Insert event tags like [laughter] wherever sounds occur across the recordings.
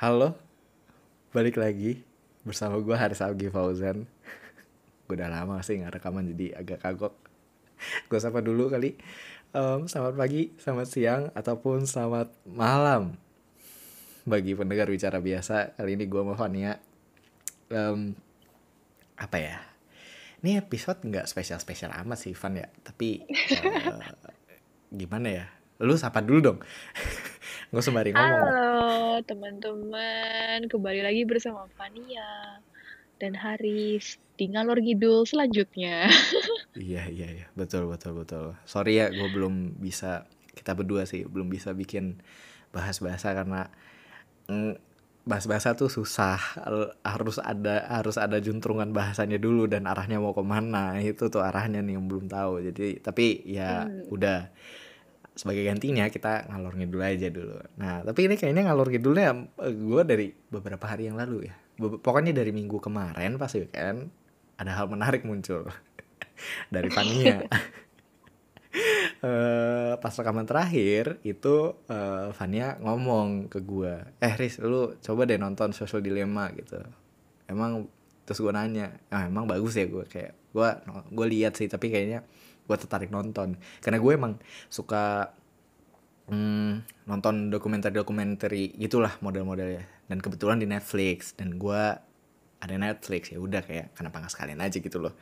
Halo, balik lagi bersama gue Haris Algi Fauzan. [laughs] gue udah lama sih nggak rekaman jadi agak kagok. gue sapa dulu kali. Um, selamat pagi, selamat siang, ataupun selamat malam bagi pendengar bicara biasa. Kali ini gue mau Fania. Um, apa ya? Ini episode nggak spesial-spesial amat sih, Van ya. Tapi uh, [laughs] gimana ya? Lu sapa dulu dong. [laughs] Gak sembari ngomong. Halo teman-teman, kembali lagi bersama Fania dan Haris di ngalor ngidul selanjutnya. [laughs] iya iya iya betul betul betul. Sorry ya gue belum bisa kita berdua sih belum bisa bikin bahas bahasa karena mm, bahas bahasa tuh susah harus ada harus ada juntrungan bahasanya dulu dan arahnya mau ke mana itu tuh arahnya nih yang belum tahu jadi tapi ya hmm. udah sebagai gantinya kita ngalor ngidul aja dulu. Nah, tapi ini kayaknya ngalor ngidulnya eh, gue dari beberapa hari yang lalu ya. Pokoknya dari minggu kemarin pas kan ada hal menarik muncul [laughs] dari Fania. uh, [laughs] pas rekaman terakhir itu uh, Fania ngomong ke gue, eh Riz lu coba deh nonton Social Dilemma gitu. Emang terus gue nanya, ah, emang bagus ya gue kayak gue gue lihat sih tapi kayaknya gue tertarik nonton. Karena gue emang suka hmm, nonton dokumenter-dokumenter gitulah model-modelnya. Dan kebetulan di Netflix. Dan gue ada Netflix ya udah kayak kenapa nggak sekalian aja gitu loh.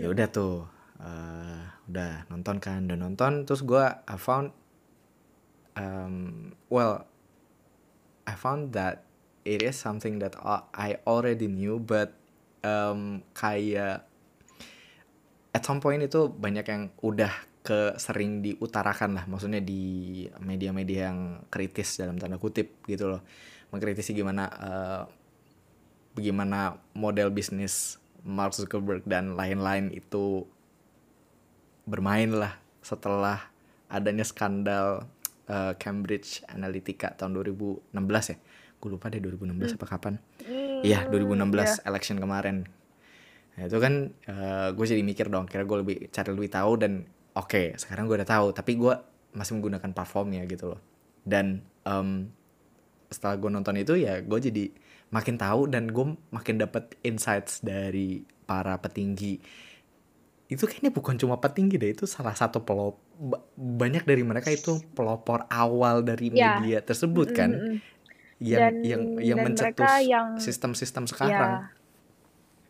Ya udah tuh uh, udah nonton kan dan nonton. Terus gue I found um, well I found that it is something that I already knew but um, kayak at some point itu banyak yang udah ke sering diutarakan lah. Maksudnya di media-media yang kritis dalam tanda kutip gitu loh. Mengkritisi gimana uh, bagaimana model bisnis Mark Zuckerberg dan lain-lain itu bermain lah setelah adanya skandal uh, Cambridge Analytica tahun 2016 ya? Gue lupa deh 2016 hmm. apa kapan. Iya hmm, 2016 yeah. election kemarin Nah, itu kan uh, eh, gue jadi mikir dong, kira gue lebih cari lebih tahu dan oke, okay, sekarang gue udah tahu, tapi gue masih menggunakan platformnya gitu loh. Dan um, setelah gue nonton itu ya gue jadi makin tahu dan gue makin dapet insights dari para petinggi. Itu kayaknya bukan cuma petinggi deh, itu salah satu pelop banyak dari mereka itu pelopor awal dari ya. media tersebut kan. Mm -hmm. Yang dan, yang yang mencetus sistem-sistem sekarang. Ya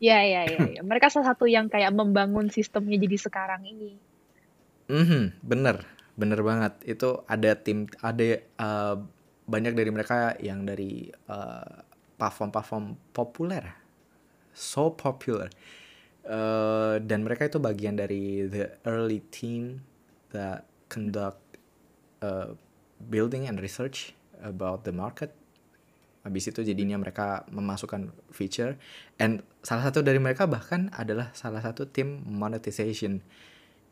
Iya, iya, iya. Ya. [laughs] Mereka salah satu yang kayak membangun sistemnya jadi sekarang ini. Mhm, bener, bener banget. Itu ada tim, ada uh, banyak dari mereka yang dari uh, platform-platform populer, so popular. Uh, dan mereka itu bagian dari the early team that conduct uh, building and research about the market habis itu jadinya mereka memasukkan feature. And salah satu dari mereka bahkan adalah salah satu tim monetization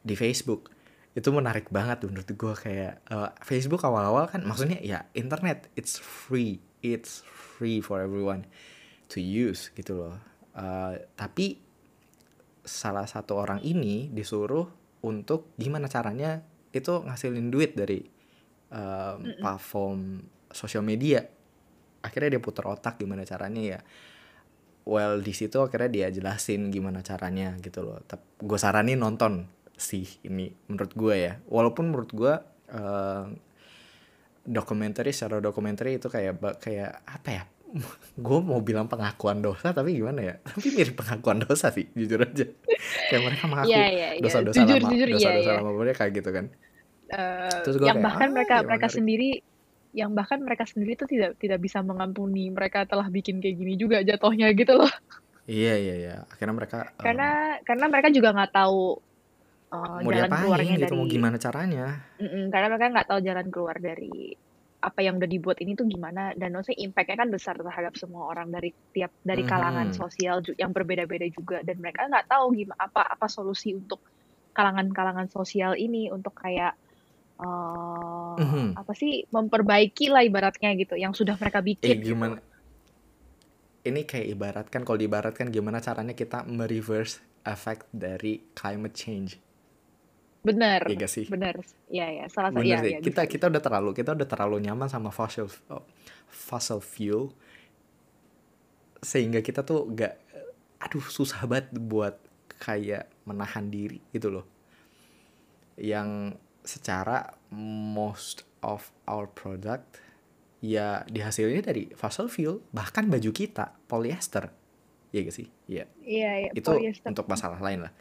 di Facebook. Itu menarik banget menurut gue kayak uh, Facebook awal-awal kan maksudnya ya internet it's free it's free for everyone to use gitu loh. Uh, tapi salah satu orang ini disuruh untuk gimana caranya itu ngasilin duit dari uh, platform sosial media akhirnya dia putar otak gimana caranya ya. Well di situ akhirnya dia jelasin gimana caranya gitu loh. Tapi gue saranin nonton sih ini menurut gue ya. Walaupun menurut gue uh, dokumenter secara dokumenter itu kayak kayak apa ya? [laughs] Gue mau bilang pengakuan dosa tapi gimana ya? Tapi mirip pengakuan dosa sih jujur aja. Kayak mereka mengaku yeah, yeah, yeah. dosa-dosa lama dosa-dosa yeah, yeah. lama mereka gitu kan. Uh, Terus gue yang kayak, bahkan ah, mereka ya mereka sendiri yang bahkan mereka sendiri tuh tidak tidak bisa mengampuni mereka telah bikin kayak gini juga jatuhnya gitu loh. Iya iya iya. Akhirnya mereka karena um, karena mereka juga nggak tahu uh, mau jalan keluarnya gitu, dari mau gimana caranya. Mm-mm, karena mereka nggak tahu jalan keluar dari apa yang udah dibuat ini tuh gimana dan maksudnya impactnya kan besar terhadap semua orang dari tiap dari kalangan mm -hmm. sosial yang berbeda-beda juga dan mereka nggak tahu gimana apa apa solusi untuk kalangan-kalangan sosial ini untuk kayak uh, mm-hmm. apa sih memperbaiki lah ibaratnya gitu yang sudah mereka bikin. Eh, gimana? Ini kayak ibaratkan kalau diibaratkan gimana caranya kita mereverse efek dari climate change. Bener. Iya sih? Bener. Iya ya. Salah satu. Ya, ya, kita gitu. kita udah terlalu kita udah terlalu nyaman sama fossil fossil fuel sehingga kita tuh gak aduh susah banget buat kayak menahan diri gitu loh yang secara most of our product ya dihasilnya dari fossil fuel bahkan baju kita polyester Iya gak sih? Iya. Iya, iya. Itu polyester. untuk masalah lain lah.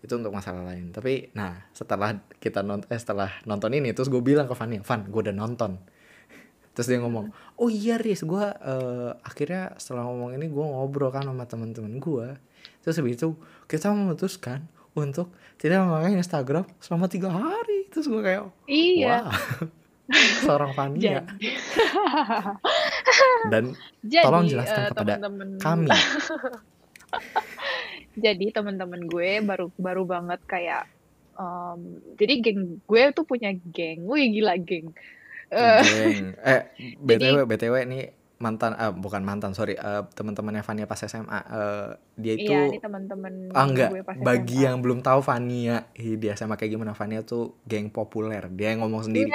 Itu untuk masalah lain. Tapi nah setelah kita nonton eh, setelah nonton ini terus gue bilang ke Fanny, Van gue udah nonton. [laughs] Terus dia ngomong, oh iya Riz, gue eh, akhirnya setelah ngomong ini gue ngobrol kan sama teman-teman gue. Terus habis itu kita memutuskan untuk tidak memakai Instagram selama tiga hari. Terus gue kayak, Iya. wah, [laughs] seorang Fania. Jadi, [laughs] Dan jadi tolong jelaskan eh, kepada teman-teman kami. [laughs] jadi teman-teman gue baru baru banget kayak em, jadi geng gue tuh punya geng, wih gila geng. Eh, Geng. Eh, jadi BTW, BTW ini mantan, ah bukan mantan, sorry, eh, teman-temannya Fania pas SMA. eh, dia itu, iya teman-teman ah enggak, gue bagi SMA. yang belum tahu Fania, ih, di SMA kayak gimana, Fania tuh geng populer. Dia yang ngomong sendiri,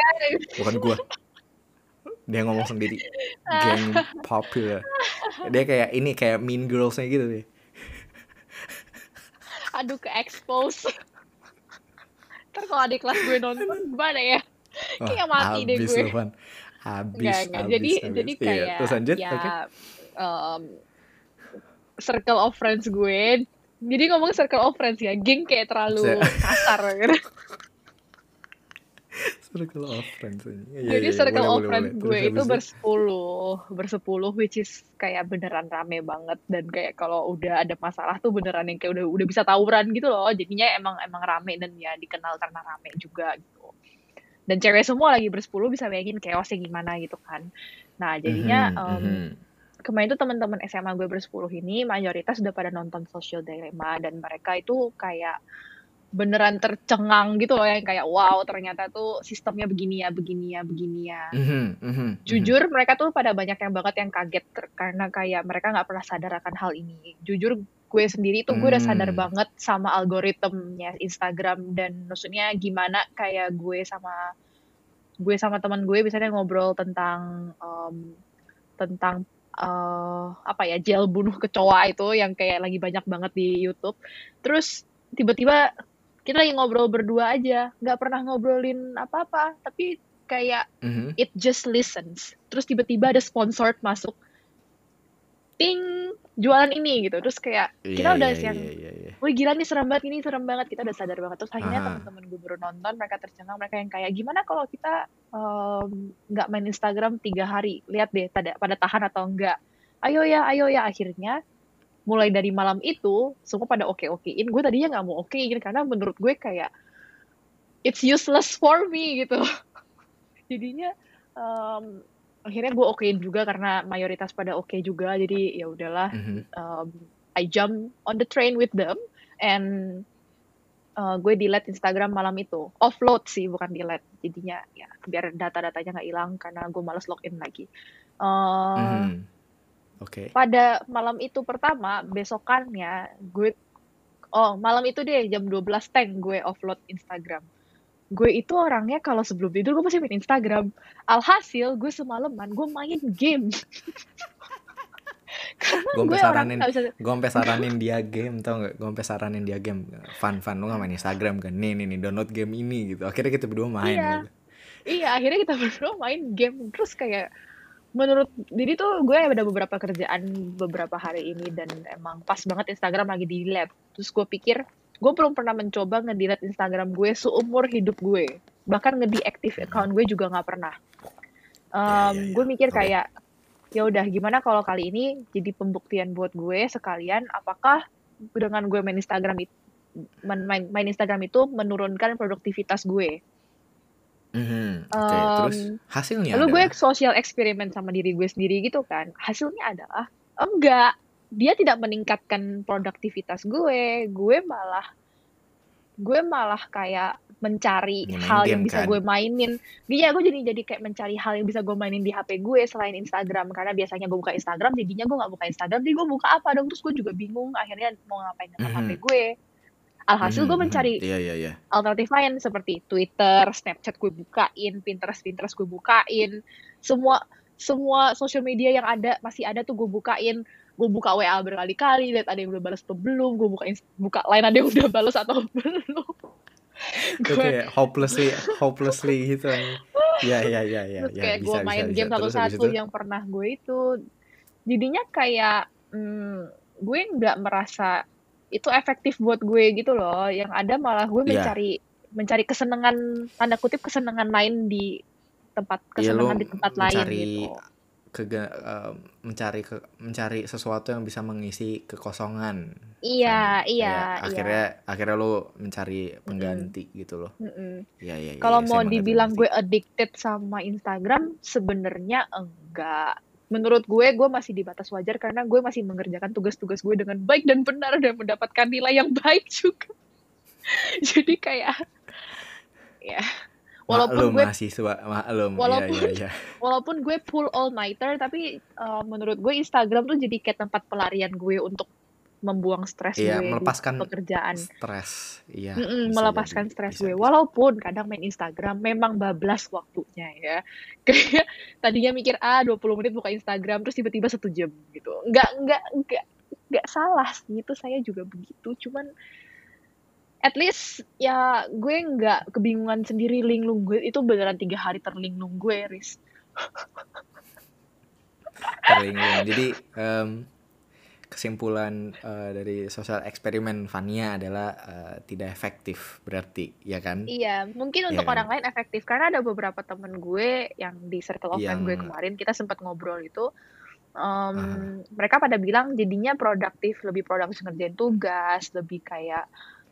bukan gua. Dia ngomong sendiri, geng populer. Dia kayak ini, kayak mean girls-nya gitu deh. Aduh ke expose. Ntar kalau adik kelas gue nonton gimana ya? Kayak mati deh gue. Habis, Enggak, enggak. habis, Jadi habis. jadi Iya, kayak terus lanjut, ya oke. em, circle of friends gue. Jadi ngomong circle of friends ya, geng kayak terlalu kasar [laughs] gitu. Circle of friends. Iya, Jadi iya, circle boleh, of friends gue Terus itu? bersepuluh, bersepuluh which is kayak beneran rame banget dan kayak kalau udah ada masalah tuh beneran yang kayak udah udah bisa tawuran gitu loh. Jadinya emang emang rame dan ya dikenal karena rame juga gitu. Dan cewek semua lagi bersepuluh bisa bayangin chaosnya gimana gitu kan. Nah jadinya Mhm, em, mhm. kemarin tuh teman-teman SMA gue bersepuluh ini mayoritas udah pada nonton Social Dilemma dan mereka itu kayak beneran tercengang gitu loh yang kayak wow ternyata tuh sistemnya begini ya begini ya begini ya Mhm, mhm, mhm. jujur mereka tuh pada banyak yang banget yang kaget karena kayak mereka nggak pernah sadar akan hal ini jujur gue sendiri tuh gue udah sadar Hmm. banget sama algoritmnya Instagram dan maksudnya gimana kayak gue sama gue sama teman gue biasanya ngobrol tentang em, tentang eh, apa ya jail bunuh kecoa itu yang kayak lagi banyak banget di YouTube terus tiba-tiba kita lagi ngobrol berdua aja nggak pernah ngobrolin apa-apa tapi kayak Mhm. it just listens. Terus tiba-tiba ada sponsored masuk. Ting, jualan ini gitu. Terus kayak Iya, kita udah iya, yang iya, iya, iya. Wih gila nih serem banget ini serem banget. Kita udah sadar banget. Terus akhirnya Aha. teman-teman gue baru nonton mereka tercengang mereka yang kayak gimana kalau kita em, nggak main Instagram tiga hari? Lihat deh pada pada tahan atau enggak ayo ya ayo ya. Akhirnya mulai dari malam itu semua pada oke okein gue tadinya nggak mau okein karena menurut gue kayak it's useless for me gitu. [laughs] Jadinya em, akhirnya gue okein juga karena mayoritas pada oke juga jadi ya udahlah Mhm. um, I jump on the train with them and uh, gue delete Instagram malam itu offload sih bukan delete jadinya ya biar data-datanya nggak hilang karena gue males login lagi Uh, Mhm. Oke. pada malam itu pertama besokannya gue oh malam itu deh jam 12 tank gue offload Instagram gue itu orangnya kalau sebelum tidur gue pasti main Instagram alhasil gue semalaman gue main game [laughs] karena Gue sampai saranin, bisa gue sampai saranin dia game tau gak? Gue sampai saranin dia game. Fun, fun, lu gak main Instagram kan? Nih, nih, nih, download game ini gitu. Akhirnya kita berdua main. Iya. gitu. Iya, akhirnya kita [laughs] berdua main game terus kayak menurut jadi tuh gue ada beberapa kerjaan beberapa hari ini dan emang pas banget Instagram lagi di delete. Terus gue pikir gue belum pernah mencoba nge-delete Instagram gue seumur hidup gue. Bahkan nge-deactive account gue juga nggak pernah. Ya, Em, ya, ya. gue mikir kayak ya udah gimana kalau kali ini jadi pembuktian buat gue sekalian apakah dengan gue main Instagram itu main, main Instagram itu menurunkan produktivitas gue. Mhm. Oke, Em, terus hasilnya Lalu gue adalah? social eksperimen sama diri gue sendiri gitu kan. Hasilnya adalah enggak, dia tidak meningkatkan produktivitas gue. Gue malah gue malah kayak mencari Main hal yang bisa kan? gue mainin. Iya, gue jadi jadi kayak mencari hal yang bisa gue mainin di HP gue selain Instagram karena biasanya gue buka Instagram, jadinya gue nggak buka Instagram, jadi gue buka apa dong? Terus gue juga bingung akhirnya mau ngapain dengan Mhm. HP gue. Alhasil Mhm, gue mhm. mencari Iya, iya, iya. alternatif lain seperti Twitter, Snapchat gue bukain, Pinterest, Pinterest gue bukain, semua semua social media yang ada masih ada tuh gue bukain gue buka WA berkali-kali lihat ada yang udah balas atau belum gue buka buka lain ada yang udah balas atau [laughs] belum. Gue kayak hopelessly hopelessly gitu. Ya ya ya ya terus ya, kayak gue main bisa, game satu-satu yang pernah gue itu jadinya kayak hmm, gue nggak merasa itu efektif buat gue gitu loh. Yang ada malah gue Iya. mencari mencari kesenangan tanda kutip kesenangan lain di tempat Iya, kesenangan di tempat lain gitu kega- eh, mencari ke, mencari sesuatu yang bisa mengisi kekosongan iya kan? iya Kayak iya akhirnya akhirnya lu mencari pengganti gitu loh Mm-mm. ya ya, ya Kalau ya, mau dibilang gue addicted sama Instagram, sebenarnya enggak. Menurut gue, gue masih di batas wajar karena gue masih mengerjakan tugas-tugas gue dengan baik dan benar dan mendapatkan nilai yang baik juga. [laughs] Jadi kayak, ya, walaupun maklum gue mahasiswa maklum walaupun- ya ya ya [laughs] walaupun gue full all nighter, tapi uh, menurut gue Instagram tuh jadi kayak tempat pelarian gue untuk membuang stres Iya, gue melepaskan di pekerjaan. stres iya Mm-mm, bisa melepaskan jadi, stres bisa, gue. bisa. Walaupun kadang main Instagram memang bablas waktunya ya. [laughs] Kayak tadinya mikir ah 20 menit buka Instagram terus tiba-tiba satu jam gitu. Enggak enggak enggak enggak salah sih itu saya juga begitu. Cuman at least ya gue nggak kebingungan sendiri linglung gue itu beneran tiga hari terlinglung gue Riz. terlinglung jadi em, kesimpulan eh, dari sosial eksperimen Vania adalah eh, tidak efektif berarti ya kan Iya, mungkin Iya untuk kan? orang lain efektif karena ada beberapa temen gue yang di circle of friend gue Yang- kemarin kita sempat ngobrol itu Aha. mereka pada bilang jadinya produktif, lebih produktif ngerjain tugas, lebih kayak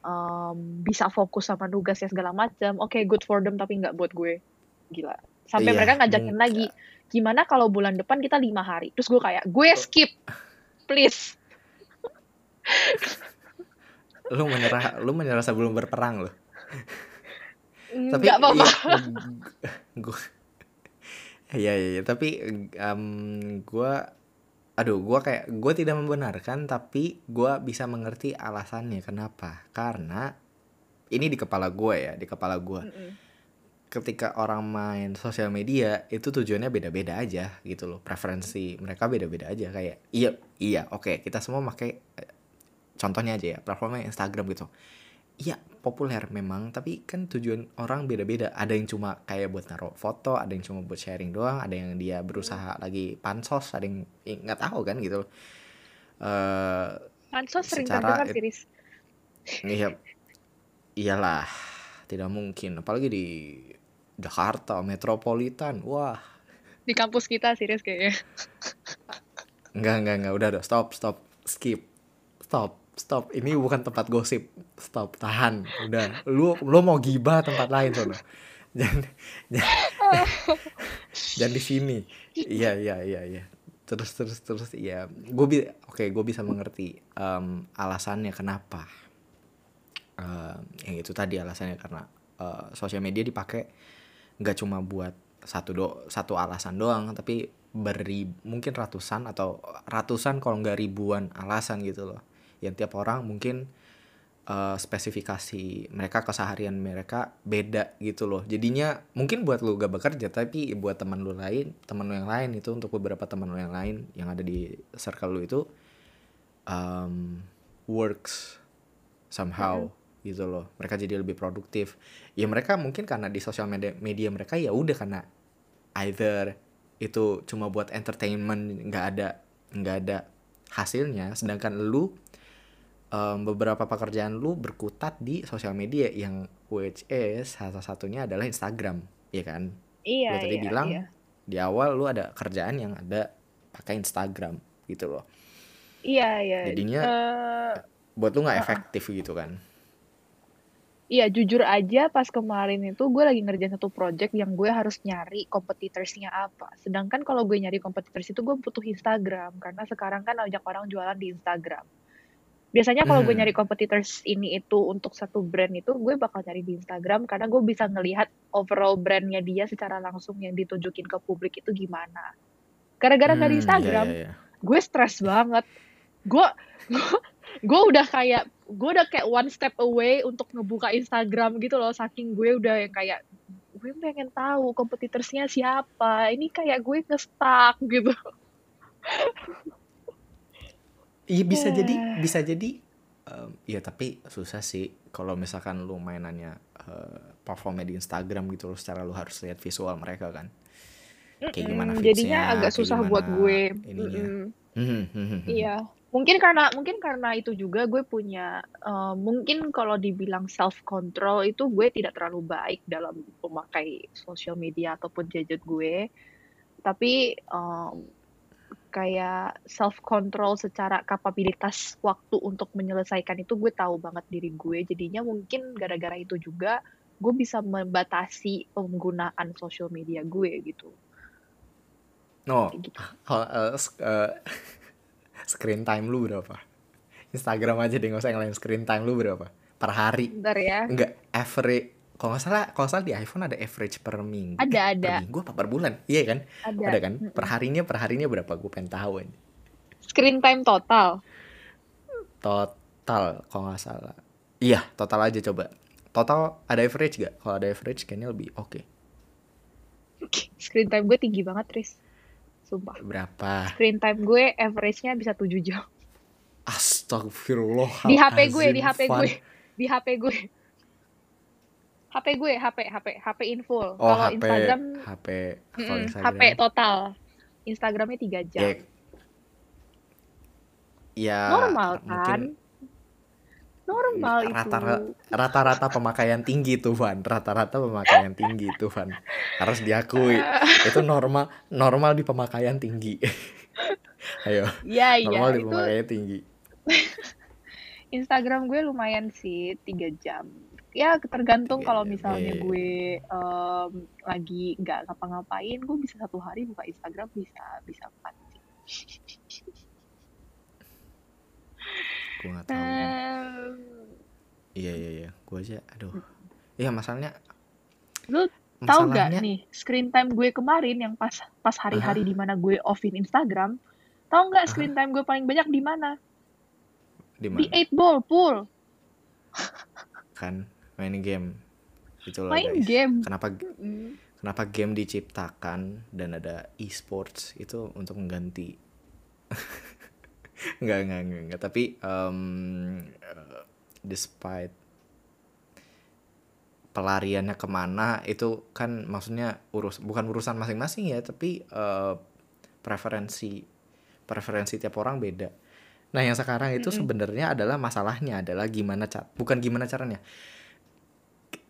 em, bisa fokus sama tugasnya segala macam. Oke, good for them tapi nggak buat gue. Gila. Sampai Iya, mereka ngajakin mungkin. lagi, gimana kalau bulan depan kita lima hari? Terus gue kayak, gue skip, please. lu menyerah lu menyerah sebelum berperang loh tapi Nggak apa-apa. gue ya ya ya tapi em, gue aduh gue kayak gue tidak membenarkan tapi gue bisa mengerti alasannya kenapa. Karena ini di kepala gue ya di kepala gue Mm-mm. ketika orang main sosial media itu tujuannya beda-beda aja gitu loh. Preferensi mereka beda-beda aja. Kayak iya iya oke kita semua pakai eh, contohnya aja ya platformnya Instagram gitu. Iya populer memang tapi kan tujuan orang beda-beda ada yang cuma kayak buat naruh foto ada yang cuma buat sharing doang ada yang dia berusaha lagi pansos ada yang eh, nggak tahu kan gitu loh eh Pansos sering terdengar sih. Iya, iyalah, tidak mungkin. Apalagi di Jakarta, metropolitan. Wah, Di kampus kita sih, Riz, kayaknya. enggak, enggak, enggak. Udah, udah. Stop, stop. Skip. Stop, stop. Ini bukan tempat gosip. Stop, tahan. Udah. Lu, lu mau gibah tempat lain, sono. Jangan, jangan, jangan di sini. Iya, iya, iya, iya. Terus, terus, terus. Iya. Gue bi, oke, gue bisa mengerti em, alasannya kenapa. Em, yang itu tadi alasannya karena eh, sosial media dipakai nggak cuma buat satu do satu alasan doang tapi beri mungkin ratusan atau ratusan kalau nggak ribuan alasan gitu loh yang tiap orang mungkin eh, spesifikasi mereka keseharian mereka beda gitu loh. Jadinya mungkin buat lu gak bekerja tapi buat teman lu lain teman lu yang lain itu untuk beberapa teman lu yang lain yang ada di circle lu itu um, works somehow gitu loh. Mereka jadi lebih produktif. Ya mereka mungkin karena di sosial media media mereka ya udah karena either itu cuma buat entertainment nggak ada nggak ada hasilnya. Sedangkan lu em, beberapa pekerjaan lu berkutat di sosial media yang which is salah satunya adalah Instagram ya kan Iya, Lu tadi iya, bilang iya. di awal lu ada kerjaan yang ada pakai Instagram gitu loh Iya, iya. Jadinya Eh, buat lu nggak Uh-uh. efektif gitu kan Iya, jujur aja pas kemarin itu gue lagi ngerjain satu project yang gue harus nyari kompetitorsnya apa. Sedangkan kalau gue nyari kompetitors itu gue butuh Instagram karena sekarang kan banyak orang jualan di Instagram. Biasanya kalau gue Hmm. nyari kompetitors ini itu untuk satu brand itu gue bakal nyari di Instagram karena gue bisa ngelihat overall brandnya dia secara langsung yang ditunjukin ke publik itu gimana. Gara-gara Hmm, iya, Instagram, iya, iya. gue stres banget. Gue [laughs] gue udah kayak gue udah kayak one step away untuk ngebuka Instagram gitu loh saking gue udah yang kayak gue pengen tahu kompetitorsnya siapa ini kayak gue ngestak gitu [laughs] iya bisa jadi Eh. bisa jadi em, ya tapi susah sih kalau misalkan lu mainannya eh, performnya di Instagram gitu loh secara lu harus lihat visual mereka kan kayak gimana feedsnya, jadinya agak susah buat gue ininya. Hmm, hmm. Iya, mungkin karena mungkin karena itu juga gue punya eh, mungkin kalau dibilang self control itu gue tidak terlalu baik dalam memakai sosial media ataupun gadget gue. Tapi em, kayak self control secara kapabilitas waktu untuk menyelesaikan itu gue tahu banget diri gue. Jadinya mungkin gara-gara itu juga gue bisa membatasi penggunaan sosial media gue gitu. No, Kayak gitu. sk- eh, [laughs] screen time lu berapa? Instagram aja deh nggak usah yang lain screen time lu berapa? Per hari? Bentar ya. Enggak, average. Kalau nggak salah, kalau salah di iPhone ada average per minggu. Ada Eh, ada Per minggu apa per bulan? Iya kan? ada. Ada kan? Per harinya per harinya berapa? Gue pengen tahu aja. Screen time total. Total kalau nggak salah. Iya, total aja coba. Total ada average gak? Kalau ada average kayaknya lebih oke. [laughs] Screen time gue tinggi banget, Tris. Sumpah. Berapa? Screen time gue average-nya bisa 7 jam. Astagfirullah. Di HP gue, di HP gue. Di HP gue. HP gue, HP, HP, HP in full. Oh, Kalau HP, Instagram, HP, Instagram. HP total. Instagramnya 3 jam. Ya, ya Normal kan? Normal itu. rata-rata pemakaian tinggi tuh Van rata-rata pemakaian tinggi tuh Van harus diakui itu normal normal di pemakaian tinggi [laughs] ayo Ya, iya. normal di Itu pemakaian tinggi [laughs] Instagram gue lumayan sih 3 jam. Ya tergantung kalau jam, misalnya iya. gue em, lagi nggak ngapa-ngapain, gue bisa satu hari buka Instagram bisa bisa empat [laughs] gue nggak tahu. Iya iya iya. Gue aja aduh. Iya masalahnya lu tahu nggak nih screen time gue kemarin yang pas pas hari-hari di mana gue offin Instagram, tahu nggak screen time gue paling banyak di mana? di 8 ball pool, kan main game itulah main guys game. kenapa Mm. kenapa game diciptakan dan ada e-sports itu untuk mengganti [laughs] nggak nggak nggak, nggak. tapi em, eh, despite pelariannya ke mana itu kan maksudnya urus bukan urusan masing-masing ya tapi eh, preferensi preferensi tiap orang beda nah yang sekarang itu Mm-mm. sebenarnya adalah masalahnya adalah gimana cat bukan gimana caranya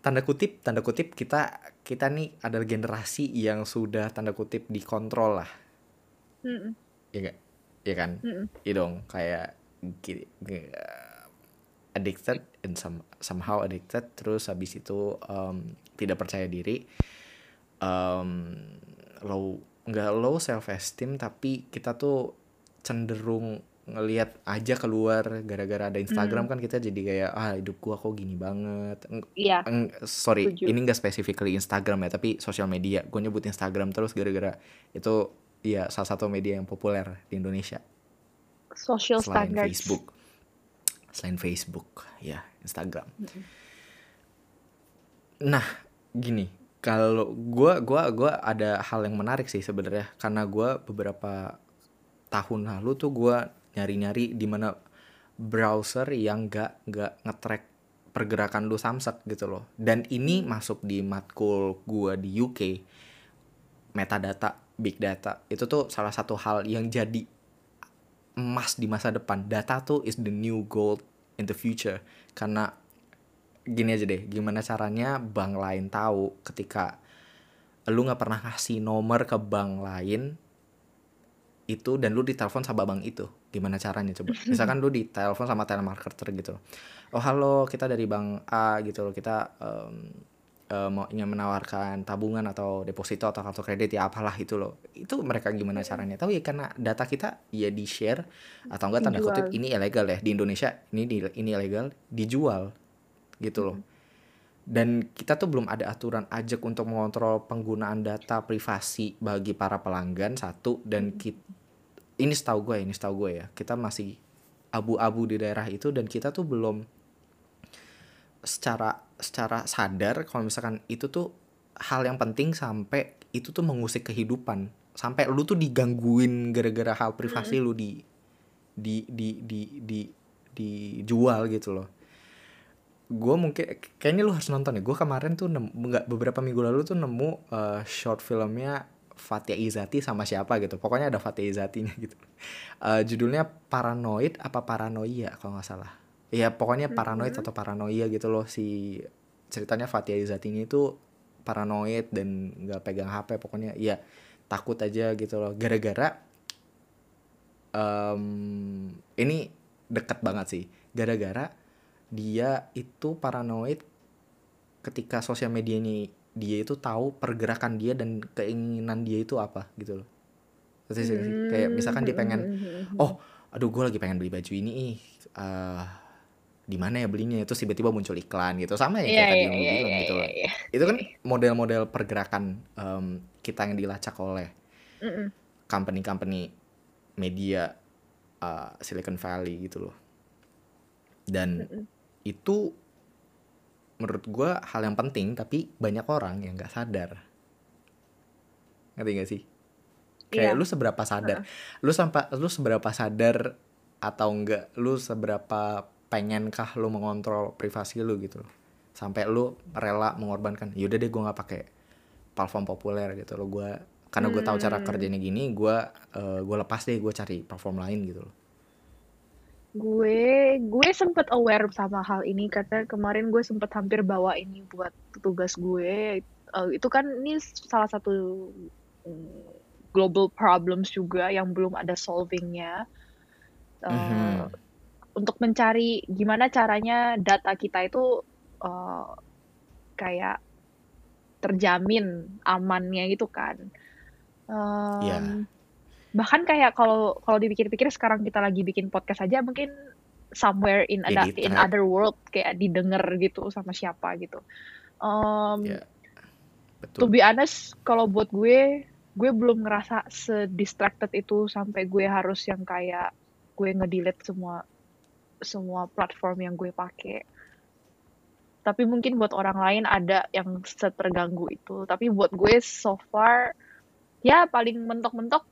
tanda kutip tanda kutip kita kita nih adalah generasi yang sudah tanda kutip dikontrol lah. Ya gak ya kan? Mm-mm. Iya dong kayak addicted and some, somehow addicted terus habis itu em, tidak percaya diri em, low nggak low self esteem tapi kita tuh cenderung ngelihat aja keluar gara-gara ada Instagram kan kita jadi kayak ah hidup gua kok gini banget. Iya, eng- sorry Setuju. ini nggak specifically Instagram ya tapi sosial media. Gue nyebut Instagram terus gara-gara itu ya salah satu media yang populer di Indonesia. Social selain standards. Facebook. Selain Facebook ya Instagram. Mm-mm. nah gini kalau gua gua gua ada hal yang menarik sih sebenarnya. Karena gua beberapa tahun lalu tuh gua nyari-nyari di mana browser yang gak nggak ngetrack pergerakan lu samsek gitu loh. Dan ini masuk di matkul gua di UK metadata big data. Itu tuh salah satu hal yang jadi emas di masa depan. Data tuh is the new gold in the future. Karena gini aja deh gimana caranya bank lain tahu ketika lu nggak pernah ngasih nomor ke bank lain itu dan lu ditelepon sama bank itu gimana caranya coba? Misalkan lu ditelepon sama telemarketer gitu. Oh halo kita dari bank A gitu loh. Kita em, eh, mau ingin menawarkan tabungan atau deposito atau kartu kredit ya apalah itu loh. Itu mereka gimana caranya? Tahu ya karena data kita ya di share atau enggak tanda kutip ini ilegal ya. Di Indonesia ini di, ini ilegal dijual gitu loh. Dan kita tuh belum ada aturan ajak untuk mengontrol penggunaan data privasi bagi para pelanggan satu dan kit- ini setahu gue ini setahu gue ya. Kita masih abu-abu di daerah itu dan kita tuh belum secara secara sadar kalau misalkan itu tuh hal yang penting sampai itu tuh mengusik kehidupan. Sampai lu tuh digangguin gara-gara hal privasi lu di di di di di dijual gitu loh. Gue mungkin kayaknya lu harus nonton ya gue kemarin tuh nggak beberapa minggu lalu tuh nemu uh, short filmnya Fatia Izati sama siapa gitu. Pokoknya ada Fatia Izatinya gitu. Uh, judulnya Paranoid apa Paranoia kalau nggak salah. Ya pokoknya paranoid atau paranoia gitu loh. Si ceritanya Fatia Izati ini tuh paranoid dan nggak pegang HP pokoknya ya takut aja gitu loh. Gara-gara um, ini deket banget sih. Gara-gara dia itu paranoid ketika sosial media ini dia itu tahu pergerakan dia dan keinginan dia itu apa gitu loh Terus, hmm. kayak misalkan dia pengen hmm. oh aduh gue lagi pengen beli baju ini uh, di mana ya belinya itu tiba-tiba muncul iklan gitu sama ya kayak yeah, tadi yang yeah, bilang yeah, gitu yeah, yeah. itu kan model-model pergerakan um, kita yang dilacak oleh company-company media uh, Silicon Valley gitu loh dan mm -mm. itu menurut gue hal yang penting tapi banyak orang yang nggak sadar ngerti gak sih kayak yeah. lu seberapa sadar uh. lu sampai lu seberapa sadar atau enggak lu seberapa pengenkah lu mengontrol privasi lu gitu loh sampai lu rela mengorbankan yaudah deh gue nggak pakai platform populer gitu loh gue karena gue tahu cara hmm. kerjanya gini gue uh, gue lepas deh gue cari platform lain gitu loh gue gue sempet aware sama hal ini karena kemarin gue sempet hampir bawa ini buat tugas gue uh, itu kan ini salah satu mm, global problems juga yang belum ada solvingnya uh, mm -hmm untuk mencari gimana caranya data kita itu uh, kayak terjamin amannya gitu kan. Um, yeah. Bahkan kayak kalau kalau dipikir-pikir sekarang kita lagi bikin podcast aja mungkin somewhere in ada in other world kayak didengar gitu sama siapa gitu. Um, yeah. Betul. To be honest, kalau buat gue, gue belum ngerasa sedistracted itu sampai gue harus yang kayak gue ngedelete semua semua platform yang gue pakai tapi mungkin buat orang lain ada yang terganggu itu tapi buat gue so far ya paling mentok-mentok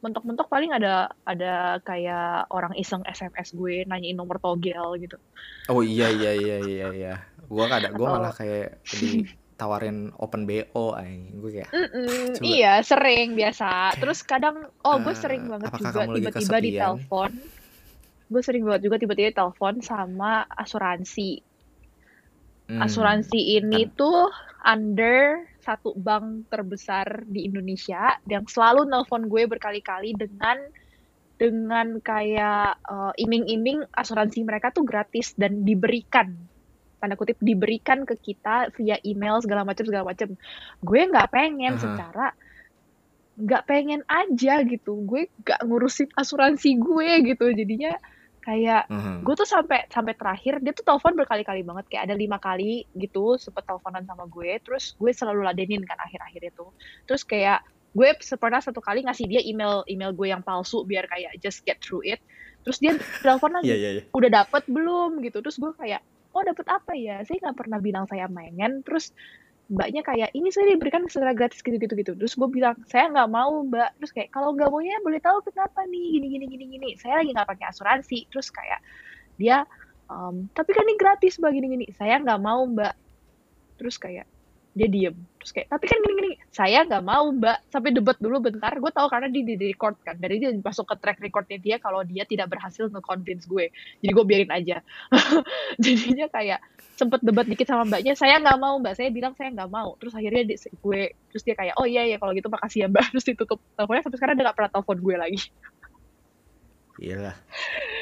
mentok-mentok paling ada ada kayak orang iseng SMS gue nanyain nomor togel gitu. Oh iya iya iya iya iya. Gue gak ada gue malah kayak ditawarin open bo ay gue kayak mm -mm, iya sering biasa. Terus kadang oh gue sering banget juga tiba-tiba di telepon. Gue sering banget juga tiba-tiba telepon sama asuransi. Hmm. Asuransi ini kan. tuh under satu bank terbesar di Indonesia yang selalu nelpon gue berkali-kali dengan dengan kayak uh, iming-iming asuransi mereka tuh gratis dan diberikan tanda kutip diberikan ke kita via email segala macam segala macam. Gue nggak pengen uh -huh. secara nggak pengen aja gitu. Gue nggak ngurusin asuransi gue gitu. Jadinya kayak uh-huh. gue tuh sampai sampai terakhir dia tuh telepon berkali-kali banget. Kayak ada lima kali gitu sempet teleponan sama gue. Terus gue selalu ladenin kan akhir-akhir itu. Terus kayak gue pernah satu kali ngasih dia email email gue yang palsu biar kayak just get through it. Terus dia telepon lagi. [laughs] Yeah, yeah, yeah. udah dapet belum? Gitu. Terus gue kayak oh dapet apa ya? Saya nggak pernah bilang saya main. Terus mbaknya kayak ini saya diberikan secara gratis gitu gitu gitu terus gue bilang saya nggak mau mbak. Terus kayak kalau nggak maunya boleh tahu kenapa nih? Gini gini gini gini. Saya lagi nggak pakai asuransi. Terus kayak dia um, tapi kan ini gratis mbak gini gini. Saya nggak mau mbak. Terus kayak dia diem. Terus kayak tapi kan gini gini saya nggak mau mbak. Sampai debat dulu bentar. Gue tahu karena dia di record kan. Dari dia masuk ke track recordnya dia kalau dia tidak berhasil nge-convince gue. Jadi gue biarin aja. [laughs] Jadinya kayak sempet debat dikit sama mbaknya. Saya nggak mau mbak. Saya bilang saya nggak mau. Terus akhirnya di, gue terus dia kayak oh iya ya kalau gitu makasih ya mbak. Terus ditutup teleponnya. Sampai sekarang dia nggak pernah telepon gue lagi. Iyalah.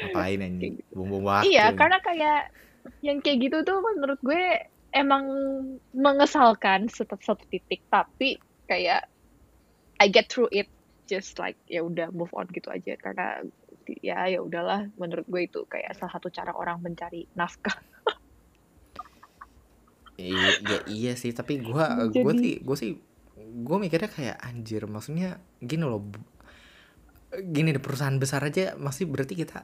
Ngapain anjing? Bumbung waktu. Iya karena kayak yang kayak gitu tuh menurut gue emang mengesalkan satu satu titik tapi kayak I get through it just like ya udah move on gitu aja. Karena ya ya udahlah menurut gue itu kayak salah satu cara orang mencari nafkah. Iya ya, iya sih tapi gue gue sih gue sih gue mikirnya kayak anjir maksudnya gini loh gini di perusahaan besar aja masih berarti kita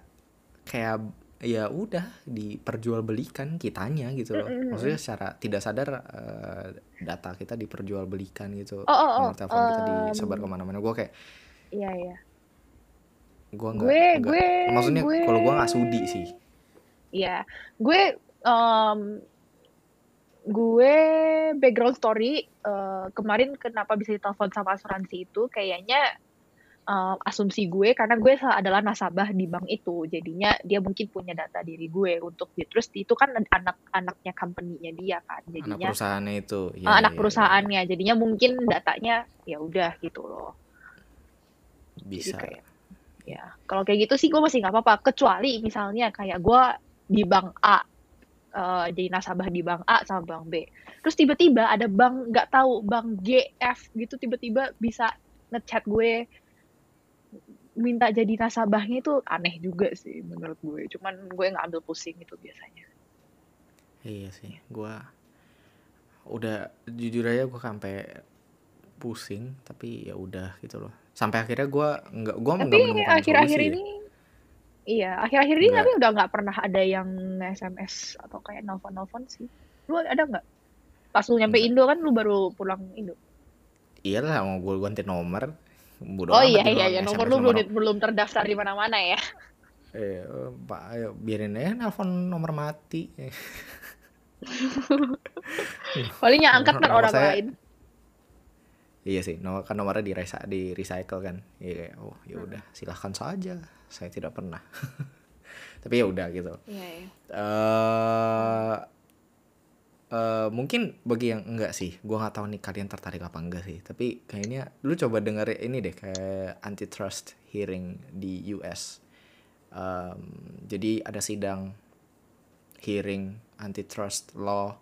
kayak ya udah diperjualbelikan kitanya gitu loh. Mm-mm. maksudnya secara tidak sadar eh, data kita diperjualbelikan gitu. Oh, oh, oh, nomor telepon kita em, disebar ke mana-mana. Gue kayak Iya iya. gue nggak Gue nggak gue maksudnya gue. kalau gue nggak sudi sih. Iya, gue em, gue background story eh, kemarin kenapa bisa ditelepon sama asuransi itu kayaknya em, asumsi gue karena gue adalah nasabah di bank itu. Jadinya dia mungkin punya data diri gue untuk terus itu kan anak-anaknya company-nya dia kan. Anak jadinya perusahaannya itu. Ya anak ya ya perusahaannya. Jadinya mungkin datanya ya udah gitu loh. Jadi bisa. kayak ya kalau kayak gitu sih gue masih nggak apa-apa. Kecuali misalnya kayak gue di bank A eh, jadi nasabah di bank A sama bank B. Terus tiba-tiba ada bank nggak tahu bank G F gitu tiba-tiba bisa ngechat gue minta jadi nasabahnya itu aneh juga sih menurut gue. Cuman gue nggak ambil pusing itu biasanya. Iya sih gue udah jujur aja gue sampai pusing tapi ya udah gitu loh. Sampai akhirnya gue nggak gue nggak tapi akhir-akhir ya ini iya akhir-akhir ini tapi udah nggak pernah ada yang SMS atau kayak nelfon-nelfon sih. Lu ada nggak? Pas lu nyampe Indo kan lu baru pulang Indo. Iyalah mau gue ganti nomor bodo oh iya iya iya. nomor lu belum belum terdaftar di mana-mana ya. Eh eh, pak ayo biarin aja nelfon nomor mati. [laughs] Paling yang angkat kan orang saya lain. Iya sih nomor kan nomornya di resa- di recycle kan. Iya kayak, oh ya Hmm. udah silahkan saja. Saya tidak pernah. [laughs] Tapi ya udah gitu. Iya iya. Eh eh, mungkin bagi yang enggak sih gua nggak tahu nih kalian tertarik apa enggak sih tapi kayaknya lu coba denger ini deh kayak antitrust hearing di US Em, jadi ada sidang hearing antitrust law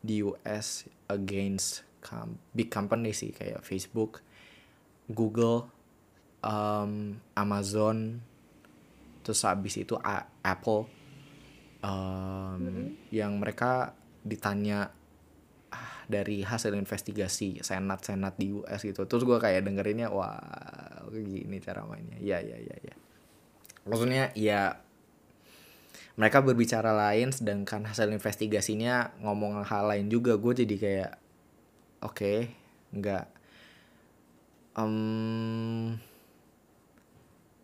di US against com- big company sih kayak Facebook, Google, em, Amazon, terus habis itu A- Apple em, Mm-mm. yang mereka ditanya ah, dari hasil investigasi senat senat di US gitu. Terus gua kayak dengerinnya wah gini cara mainnya. Ya ya ya ya maksudnya ya mereka berbicara lain sedangkan hasil investigasinya ngomong hal lain juga. Gue jadi kayak oke nggak. Em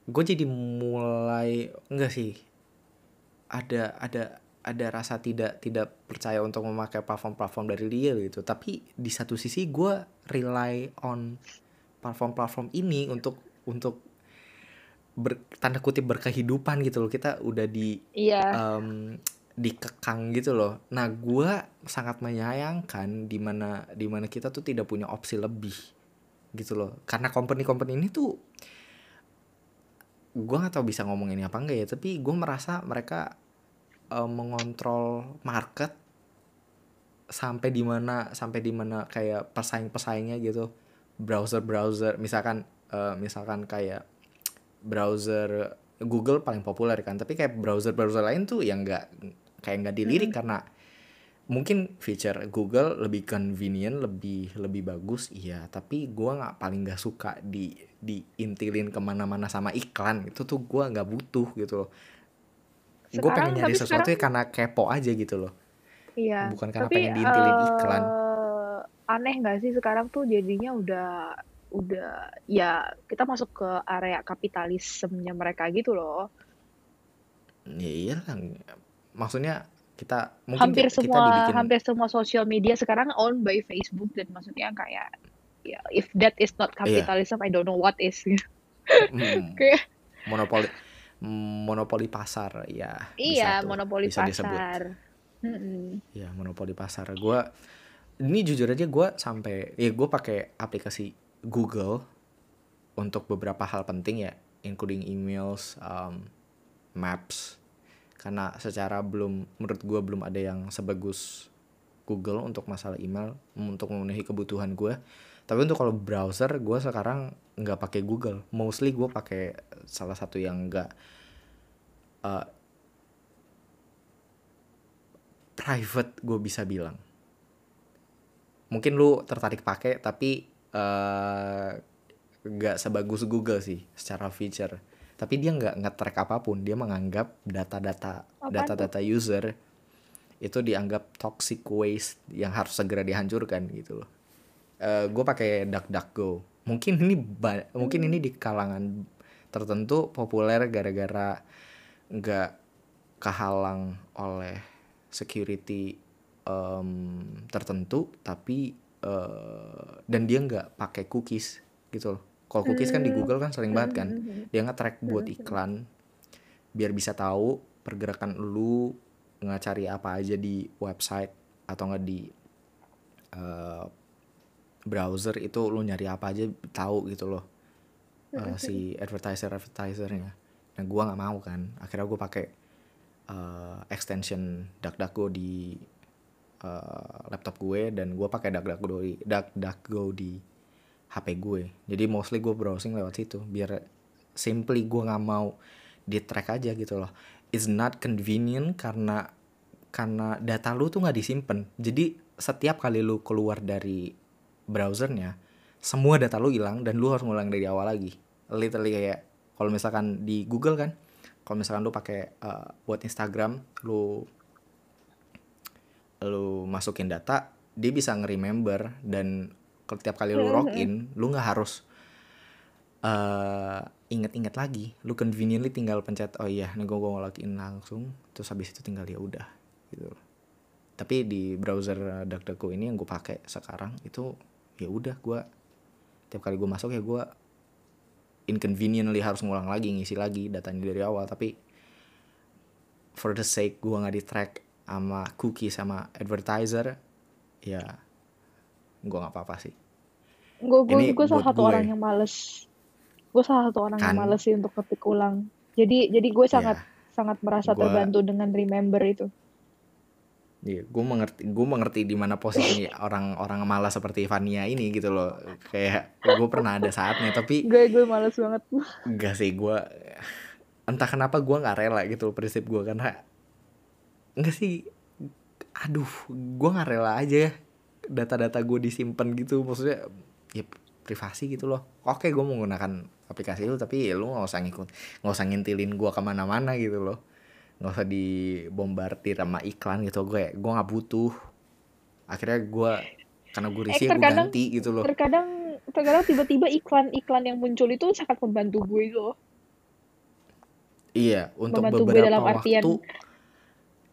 gue jadi mulai enggak sih ada ada ada rasa tidak tidak percaya untuk memakai platform-platform dari dia gitu. Tapi di satu sisi gue rely on platform-platform ini untuk untuk ber, tanda kutip berkehidupan gitu loh. Kita udah di iya. em, dikekang gitu loh. Nah gue sangat menyayangkan di mana di mana kita tuh tidak punya opsi lebih gitu loh. Karena company-company ini tuh gue nggak tahu bisa ngomong ini apa enggak ya tapi gue merasa mereka eh, mengontrol market sampai di mana sampai di mana kayak pesaing-pesaingnya gitu. Browser-browser misalkan eh, misalkan kayak browser Google paling populer kan tapi kayak browser-browser lain tuh yang nggak kayak nggak dilirik Mm-mm. karena mungkin feature Google lebih convenient lebih lebih bagus iya. Tapi gua nggak paling nggak suka di diintilin ke mana-mana sama iklan. Itu tuh gua nggak butuh gitu loh gue pengen nyari sesuatu sekarang ya karena kepo aja gitu loh. Iya bukan karena tapi pengen diintilin iklan. eh aneh nggak sih sekarang tuh jadinya udah udah ya kita masuk ke area kapitalismenya mereka gitu loh. Ya iyalah maksudnya kita mungkin hampir kita, kita semua dibikin hampir semua sosial media sekarang owned by Facebook dan maksudnya kayak ya if that is not iya. capitalism I don't know what is. Mm, [laughs] kayak monopoli monopoli pasar ya bisa iya tuh monopoli bisa disebut. pasar. Mm-mm. ya monopoli pasar. Gue ini jujur aja gue sampai ya gue pakai aplikasi Google untuk beberapa hal penting ya including emails um, maps. Karena secara belum menurut gue belum ada yang sebagus Google untuk masalah email untuk memenuhi kebutuhan gue tapi untuk kalau browser gue sekarang nggak pakai Google. Mostly gue pakai salah satu yang enggak uh, private gue bisa bilang. Mungkin lu tertarik pakai tapi eh, nggak sebagus Google sih secara feature. Tapi dia nggak nge-track apa pun. Dia menganggap data-data data-data user itu dianggap toxic waste yang harus segera dihancurkan gitu loh. Gue pakai DuckDuckGo mungkin ini mungkin ini di kalangan tertentu populer gara-gara nggak kehalang oleh security em, tertentu tapi eh, dan dia nggak pakai cookies gitu loh kalau cookies kan di Hmm. Google kan sering banget kan Mhm. dia nge-track buat iklan biar bisa tahu pergerakan lu ngecari apa aja di website atau nggak di eh, browser itu lu nyari apa aja tahu gitu loh. Eh, si advertiser advertisernya. Nah gua nggak mau kan. Akhirnya gue pakai eh, extension DuckDuckGo di eh, laptop gue dan gue pakai DuckDuckGo di DuckDuckGo di HP gue. Jadi mostly gue browsing lewat situ biar simply gue nggak mau di track aja gitu loh. It's not convenient karena karena data lu tuh nggak disimpan. Jadi setiap kali lu keluar dari browsernya semua data lu hilang dan lu harus ngulang dari awal lagi. Literally kayak kalau misalkan di Google kan kalau misalkan lu pakai eh, buat Instagram lu lu masukin data dia bisa nge-remember dan setiap kali lu login lu nggak harus eh inget-inget lagi. Lu conveniently tinggal pencet oh iya nih gue mau login langsung terus habis itu tinggal ya udah gitu. Tapi di browser eh, DuckDuckGo ini yang gue pakai sekarang itu ya udah gue tiap kali gue masuk ya gue inconveniently harus ngulang lagi ngisi lagi datanya dari awal. Tapi for the sake gue nggak di track sama cookie sama advertiser ya gue nggak apa-apa sih. Gue gue gue salah satu gue. orang yang males. Gue salah satu orang yang males sih untuk ketik ulang. Jadi jadi gue sangat Ya. sangat merasa Gua- terbantu dengan remember itu Iya, gue mengerti, gue mengerti di mana posisi orang-orang malas seperti Vania ini gitu loh. Kayak gue pernah ada saatnya, tapi gue gue males banget enggak sih gue. Entah kenapa gue nggak rela gitu loh prinsip gue karena enggak sih. Aduh, gue nggak rela aja ya data-data gue disimpan gitu. Maksudnya ya privasi gitu loh. Oke, gue menggunakan aplikasi itu, tapi ya lu nggak usah ngikut, nggak usah ngintilin gue ke mana-mana gitu loh nggak usah dibombardir sama iklan gitu. Gue gue nggak butuh. Akhirnya gue karena gue risih gue terkadang- ganti gitu loh. terkadang terkadang tiba-tiba iklan-iklan yang muncul itu sangat membantu gue loh. Iya untuk membantu gue beberapa dalam artian- waktu.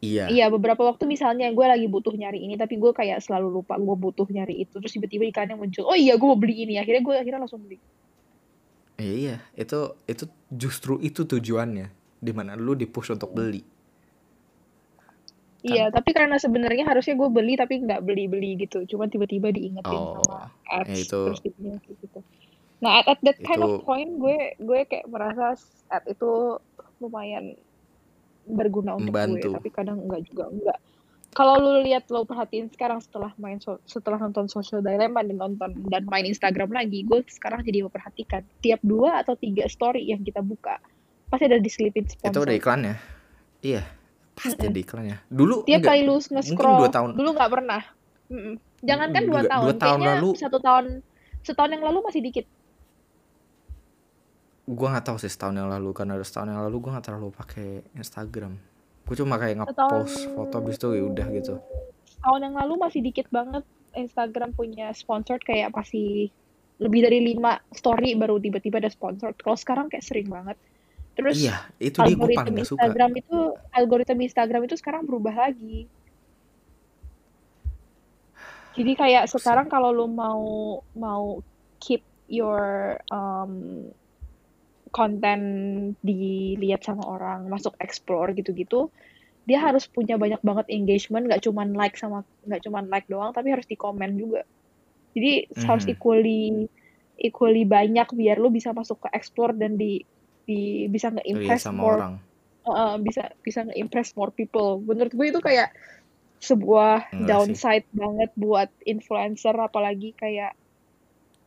Iya. Iya, beberapa waktu misalnya gue lagi butuh nyari ini, tapi gue kayak selalu lupa gue butuh nyari itu. Terus tiba-tiba iklannya muncul, oh iya gue mau beli ini. Akhirnya gue akhirnya langsung beli. iya iya. Itu itu justru itu tujuannya di mana lu di push untuk beli Iya, tapi karena sebenarnya harusnya gue beli tapi nggak beli-beli gitu. Cuma tiba-tiba diingetin Oh, sama ads ya itu- terus gitu. Nah, at, at that kind of Itu- point gue gue kayak merasa ad itu lumayan berguna untuk Membantu. gue, tapi kadang enggak juga enggak. Kalau lu lihat lo perhatiin sekarang setelah main so- setelah nonton Social Dilemma dan nonton dan main Instagram lagi, gue sekarang jadi memperhatikan tiap dua atau tiga story yang kita buka pasti ada diselipin itu sponsor. ada iklannya. Iya pasti ada iklannya. Dulu tiap enggak, kali lu nge-scroll. dua tahun. Dulu nggak pernah. Mm-mm. jangankan dua Dua- tahun dua tahun. kayaknya lalu. satu tahun setahun yang lalu masih dikit. Gue nggak tahu sih setahun yang lalu. Karena setahun yang lalu gue nggak terlalu pakai Instagram. Gue cuma kayak nge-post Setahun- foto habis itu ya udah gitu. Tahun yang lalu masih dikit banget Instagram punya sponsored kayak pasti lebih dari lima story baru tiba-tiba ada sponsored. Kalau sekarang kayak sering banget terus iya itu dia gue paling gak suka. Instagram itu algoritma Instagram itu sekarang berubah lagi. Jadi kayak sekarang kalau lu mau mau keep your um, konten dilihat sama orang masuk explore gitu-gitu dia harus punya banyak banget engagement nggak cuman like sama nggak cuman like doang tapi harus di komen juga. Jadi harus Mhm. equally equally banyak biar lu bisa masuk ke explore dan di di bisa lihat nge-impress sama more orang uh, bisa bisa nge-impress more people. Menurut gue itu kayak sebuah Enggak downside banget buat influencer apalagi kayak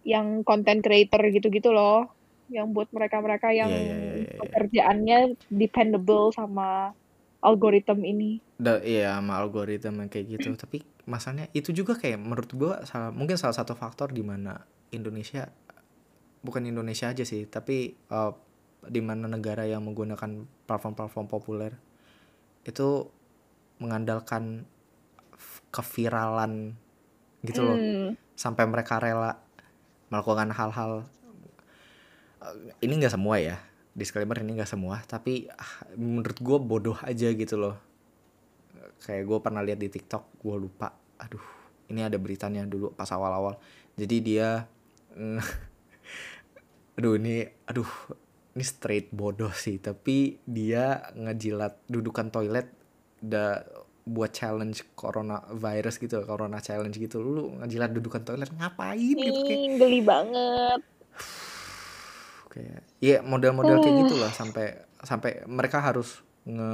yang content creator gitu-gitu loh. Yang buat mereka-mereka yang Iya, iya, iya, iya. pekerjaannya dependable sama algoritma ini. Da, iya sama algoritma kayak gitu [clears throat] tapi masalahnya itu juga kayak menurut gua salah mungkin salah satu faktor di mana Indonesia bukan Indonesia aja sih tapi uh, di mana negara yang menggunakan platform-platform populer itu mengandalkan keviralan gitu loh. Hmm. sampai mereka rela melakukan hal-hal eh, ini nggak semua ya disclaimer ini nggak semua tapi ah, menurut gue bodoh aja gitu loh. Kayak gue pernah lihat di TikTok gue lupa. Aduh ini ada beritanya dulu pas awal-awal. Jadi dia mm, [laughs] aduh ini aduh ini straight bodoh sih tapi dia ngejilat dudukan toilet da buat challenge coronavirus gitu corona challenge gitu. Lu ngejilat dudukan toilet ngapain gitu kayak geli banget. kayak ya model-model kayak gitu lah sampai sampai mereka harus nge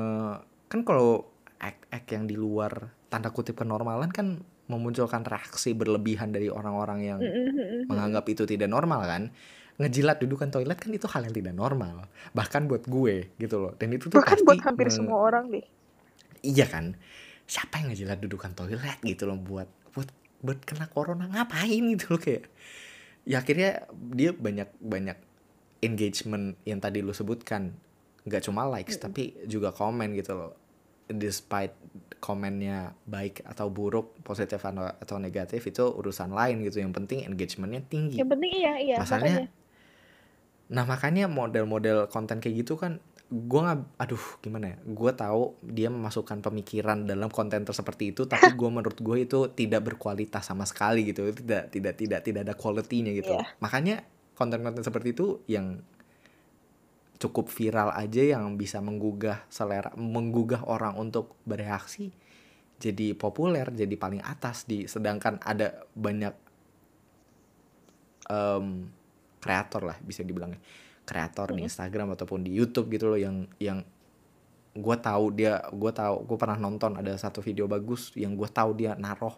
kan kalau act-act yang di luar tanda kutip kenormalan kan memunculkan reaksi berlebihan dari orang-orang yang menganggap itu tidak normal kan ngejilat dudukan toilet kan itu hal yang tidak normal. Bahkan buat gue gitu loh. Dan itu tuh Bahkan pasti buat hampir me- semua orang deh. iya kan? Siapa yang ngejilat dudukan toilet gitu loh buat buat buat kena corona? Ngapain gitu loh kayak? Ya akhirnya dia banyak banyak engagement yang tadi lu sebutkan. Nggak cuma likes Mm-mm. tapi juga komen gitu loh. Despite komennya baik atau buruk positif atau atau negatif itu urusan lain gitu. Yang penting engagementnya tinggi. Yang penting iya iya masalahnya makanya. Nah makanya model-model konten kayak gitu kan gue nggak aduh gimana ya gue tahu dia memasukkan pemikiran dalam konten seperti itu tapi [laughs] gue menurut gue itu tidak berkualitas sama sekali gitu tidak tidak tidak tidak ada quality-nya gitu Iya. makanya konten-konten seperti itu yang cukup viral aja yang bisa menggugah selera menggugah orang untuk bereaksi jadi populer jadi paling atas di sedangkan ada banyak em, kreator lah bisa dibilangnya. Kreator di. Instagram ataupun di YouTube gitu loh yang yang gue tahu dia gue tahu gue pernah nonton ada satu video bagus yang gue tahu dia naruh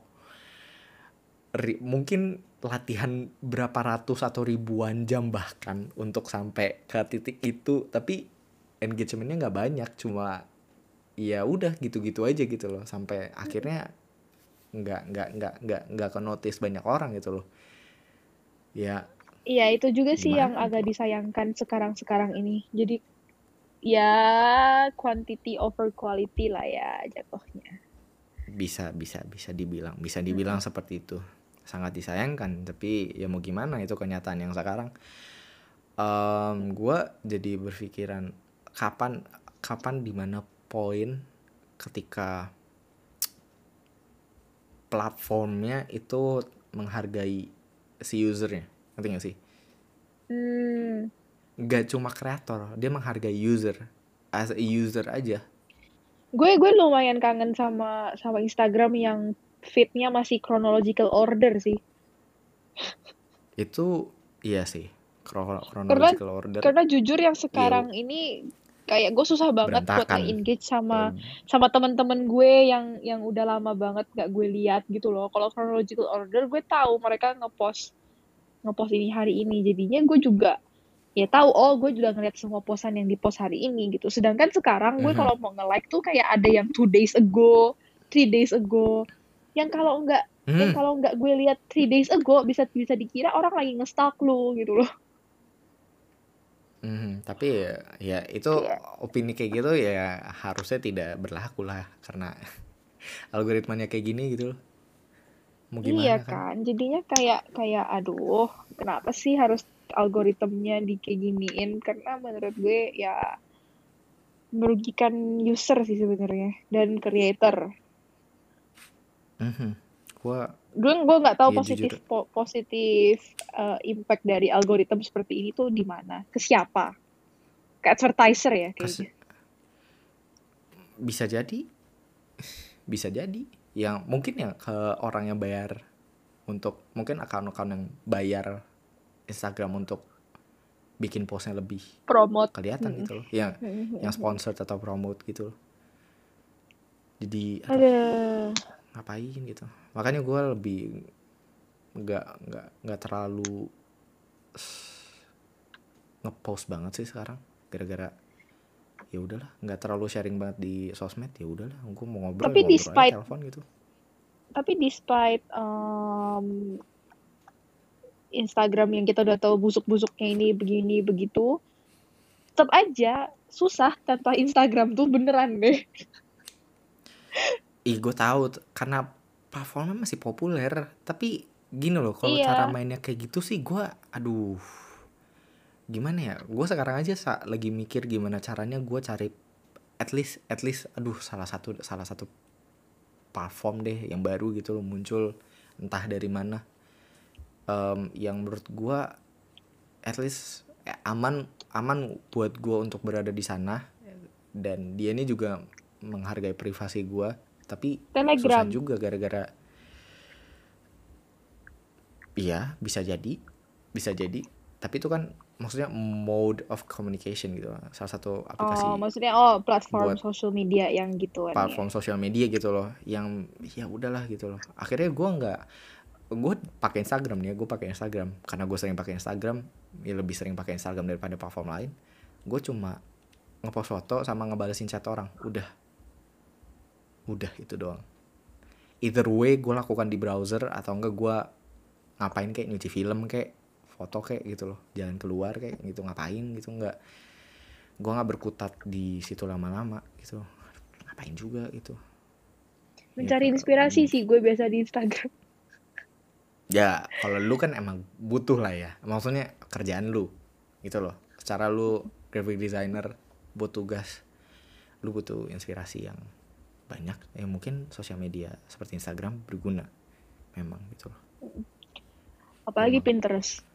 ri- mungkin latihan berapa ratus atau ribuan jam bahkan untuk sampai ke titik itu tapi engagementnya nggak banyak cuma ya udah gitu-gitu aja gitu loh sampai akhirnya nggak nggak nggak nggak nggak ke notice banyak orang gitu loh. Ya Iya itu juga sih yang gimana agak gitu disayangkan sekarang-sekarang ini. Jadi ya quantity over quality lah ya jatuhnya. bisa bisa bisa dibilang bisa dibilang Mm-mm. seperti itu sangat disayangkan tapi ya mau gimana itu kenyataan yang sekarang Em gue jadi berpikiran kapan kapan di mana poin ketika platformnya itu menghargai si usernya ngerti gak sih? Hmm, nggak cuma kreator dia menghargai user. As a user aja. Gue gue lumayan kangen sama sama Instagram yang feednya masih chronological order sih. itu iya sih. Chro- Karena chronological order. karena jujur yang ya sekarang ini kayak gue susah banget buat nge-engage sama Eh, sama teman-teman gue yang yang udah lama banget gak gue lihat gitu loh. Kalau chronological order gue tahu mereka ngepost ngepost ini hari ini. Jadinya gue juga ya tahu oh gue juga ngeliat semua posan yang di post hari ini gitu. Sedangkan sekarang gue mhm. kalau mau nge-like tuh kayak ada yang two days ago, three days ago. Yang kalau nggak yang Hmm, kalau nggak gue lihat three days ago bisa bisa dikira orang lagi nge-stalk lu gitu loh. mhm. tapi ya, ya itu Iya. opini kayak gitu ya harusnya tidak berlaku lah karena [laughs] algoritmanya kayak gini gitu loh mau Iya gimana kan kan, jadinya kayak kayak aduh, kenapa sih harus algoritmnya di kayak giniin? Karena menurut gue ya merugikan user sih sebenarnya dan creator. Mhm. gua Gue gue nggak tahu ya positif po- positif eh, impact dari algoritma seperti ini tuh di mana? Ke siapa? Ke advertiser ya kayaknya. bisa jadi [laughs] bisa jadi yang mungkin ya ke orang yang bayar untuk mungkin akun-akun yang bayar Instagram untuk bikin postnya lebih Promote. kelihatan Mm-mm. gitu loh yang yang Mm-mm. sponsor atau promote gitu loh jadi Ada. ngapain gitu makanya gue lebih nggak nggak nggak terlalu ngepost banget sih sekarang gara-gara ya udahlah nggak terlalu sharing banget di sosmed ya udahlah gue mau ngobrol Tapi ngobrol aja despite telepon gitu tapi despite um, Instagram yang kita udah tahu busuk-busuknya ini begini begitu tetap aja susah tanpa Instagram tuh beneran deh Ih, gue tahu karena platformnya masih populer. Tapi gini loh, kalau Iya. cara mainnya kayak gitu sih gue, aduh, gimana ya? Gue sekarang aja sa- lagi mikir gimana caranya gue cari at least, at least, aduh, salah satu, salah satu platform deh yang baru gitu loh muncul entah dari mana. Em, yang menurut gue at least eh, aman, aman buat gue untuk berada di sana dan dia ini juga menghargai privasi gue tapi Telegram susah juga gara-gara iya bisa jadi bisa jadi tapi itu kan maksudnya mode of communication gitu salah satu aplikasi oh maksudnya oh platform social media yang gituan ya. platform sosial media gitu loh yang ya udahlah gitu loh. Akhirnya gue nggak gue pakai Instagram nih ya gue pakai Instagram. Karena gue sering pakai Instagram ya lebih sering pakai Instagram daripada platform lain. Gue cuma ngepost foto sama ngebalesin chat orang. Udah. Udah itu doang. Either way gue lakukan di browser atau enggak gue ngapain kayak nyuci film kayak foto kayak gitu loh jalan keluar kayak gitu ngapain gitu nggak. Gue nggak berkutat di situ lama-lama gitu. Ngapain juga gitu. Mencari Gitu. inspirasi sih gue biasa di Instagram. Ya kalau lu kan emang butuh lah ya. Maksudnya kerjaan lu gitu loh. Secara lu graphic designer buat tugas. Lu butuh inspirasi yang banyak yang mungkin sosial media seperti Instagram berguna memang gitu loh. Apalagi. Pinterest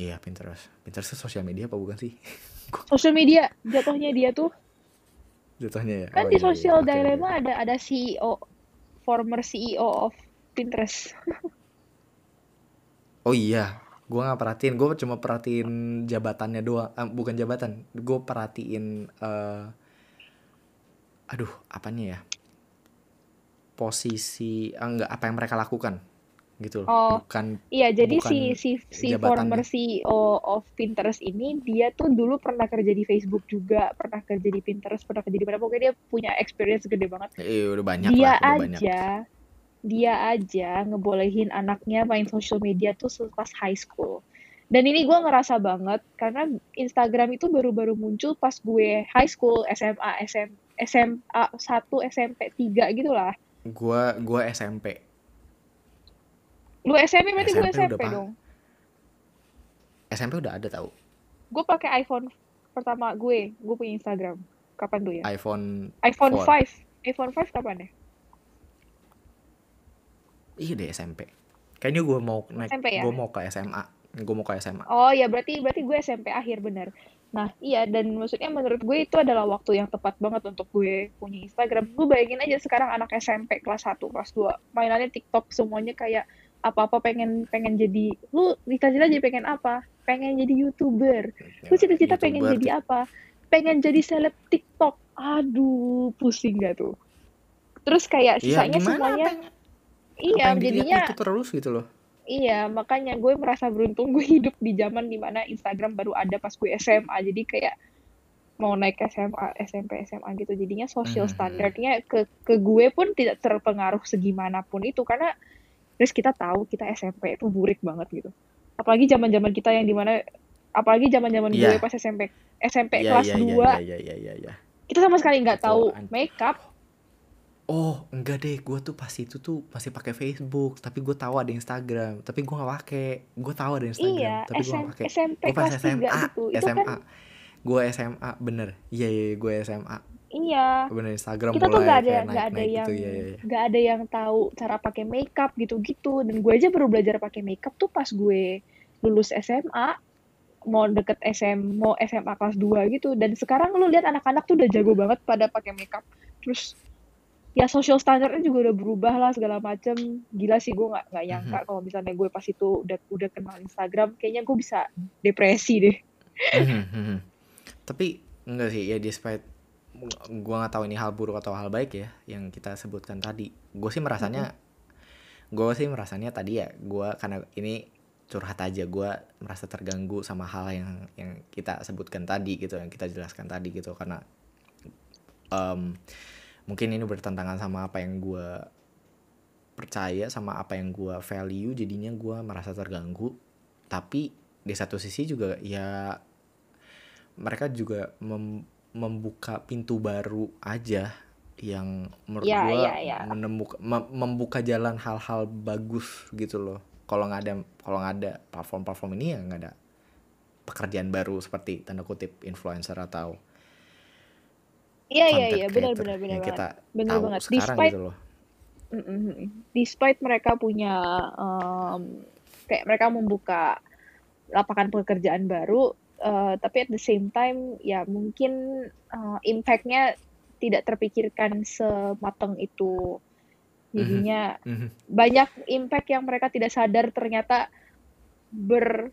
iya Pinterest. Pinterest itu sosial media apa bukan sih? [laughs] Sosial media jatuhnya dia tuh. Jatuhnya ya? Kan Oh, di iya, iya. Social Oke, oke. Dilemma ada ada CEO former CEO of Pinterest. [laughs] Oh iya gue nggak perhatiin. Gue cuma perhatiin jabatannya doang. Eh, bukan jabatan. Gue perhatiin eh aduh apanya ya? Posisi enggak apa yang mereka lakukan gitu loh Oh, bukan Iya, jadi si bukan si si jabatannya. former CEO of Pinterest ini dia tuh dulu pernah kerja di Facebook juga, pernah kerja di Pinterest, pernah kerja di mana pokoknya dia punya experience gede banget. eh, udah banyak Dia lah udah banyak aja dia aja ngebolehin anaknya main social media tuh pas high school. Dan ini gue ngerasa banget karena Instagram itu baru-baru muncul pas gue high school, SMA, SM, SMA 1, SMP 3 gitu lah. gua gua SMP Lu SMP berarti gue SMP dong. SMP udah ada tahu Gue pakai iPhone pertama gue, gue punya Instagram. Kapan tuh ya? iPhone iPhone 4. 5. iPhone 5 kapan ya? iya deh SMP kayaknya gua mau naik SMP ya? gua mau ke SMA gua mau ke SMA Oh ya berarti berarti gue SMP akhir bener. Nah iya dan maksudnya menurut gue itu adalah waktu yang tepat banget untuk gue punya Instagram. Gue bayangin aja sekarang anak SMP kelas 1, kelas 2 mainannya TikTok semuanya kayak apa-apa pengen pengen jadi lu cita-cita jadi pengen apa? Pengen jadi YouTuber. Lu cita-cita pengen jadi apa? Pengen jadi seleb TikTok. Aduh, pusing gak tuh? Terus kayak Iya, sisanya gimana semuanya yang, iya jadinya itu terus gitu loh Iya, makanya gue merasa beruntung [laughs] gue hidup di zaman di mana Instagram baru ada pas gue SMA. Jadi kayak mau naik SMA, SMP, SMA gitu. Jadinya social Mhm. standarnya ke ke gue pun tidak terpengaruh segimanapun itu karena terus kita tahu kita SMP itu burik banget gitu. Apalagi zaman-zaman kita yang di mana apalagi zaman-zaman gue Iya. pas SMP SMP Iya, kelas iya, 2 iya, iya, iya, iya, iya. kita sama sekali nggak tahu makeup. Oh enggak deh, gue tuh pas itu tuh masih pakai Facebook, tapi gue tahu ada Instagram, tapi gue nggak pakai. Gue tahu ada Instagram, Iya, tapi gue nggak pakai. SMP Gue pas kelas 3 SMA, gitu. Itu SMA, kan gue SMA bener. Iya iya gue SMA, iya. bener Instagram kita tuh mulai nggak ada kayak nggak ada naik-naik yang gitu, iya iya. iya. nggak ada yang tahu cara pakai makeup gitu-gitu dan gue aja baru belajar pakai makeup tuh pas gue lulus SMA mau deket SM mau SMA kelas 2 gitu dan sekarang lu lihat anak-anak tuh udah jago banget pada pakai makeup terus ya social standardnya juga udah berubah lah segala macem gila sih gue nggak nggak nyangka Mhm. kalau misalnya gue pas itu udah udah kenal Instagram kayaknya gue bisa depresi deh Mhm, mhm. Tapi enggak sih ya despite gue nggak tahu ini hal buruk atau hal baik ya yang kita sebutkan tadi. Gue sih merasanya, gue sih merasanya tadi ya gue karena ini curhat aja gue merasa terganggu sama hal yang yang kita sebutkan tadi gitu yang kita jelaskan tadi gitu karena em, mungkin ini bertentangan sama apa yang gue percaya sama apa yang gue value jadinya gue merasa terganggu tapi di satu sisi juga ya mereka juga mem- membuka pintu baru aja yang menurut Iya, gua iya, iya. menemuka mem- membuka jalan hal-hal bagus gitu loh kalau nggak ada kalau nggak ada platform-platform ini ya nggak ada pekerjaan baru seperti tanda kutip influencer atau Iya iya iya benar benar benar kita Benar tahu banget. sekarang Despite gitu loh. Despite mereka punya em, kayak mereka membuka lapangan pekerjaan baru, eh, tapi at the same time ya mungkin eh, impact-nya tidak terpikirkan sematang itu. Jadinya Mhm. banyak impact yang mereka tidak sadar ternyata ber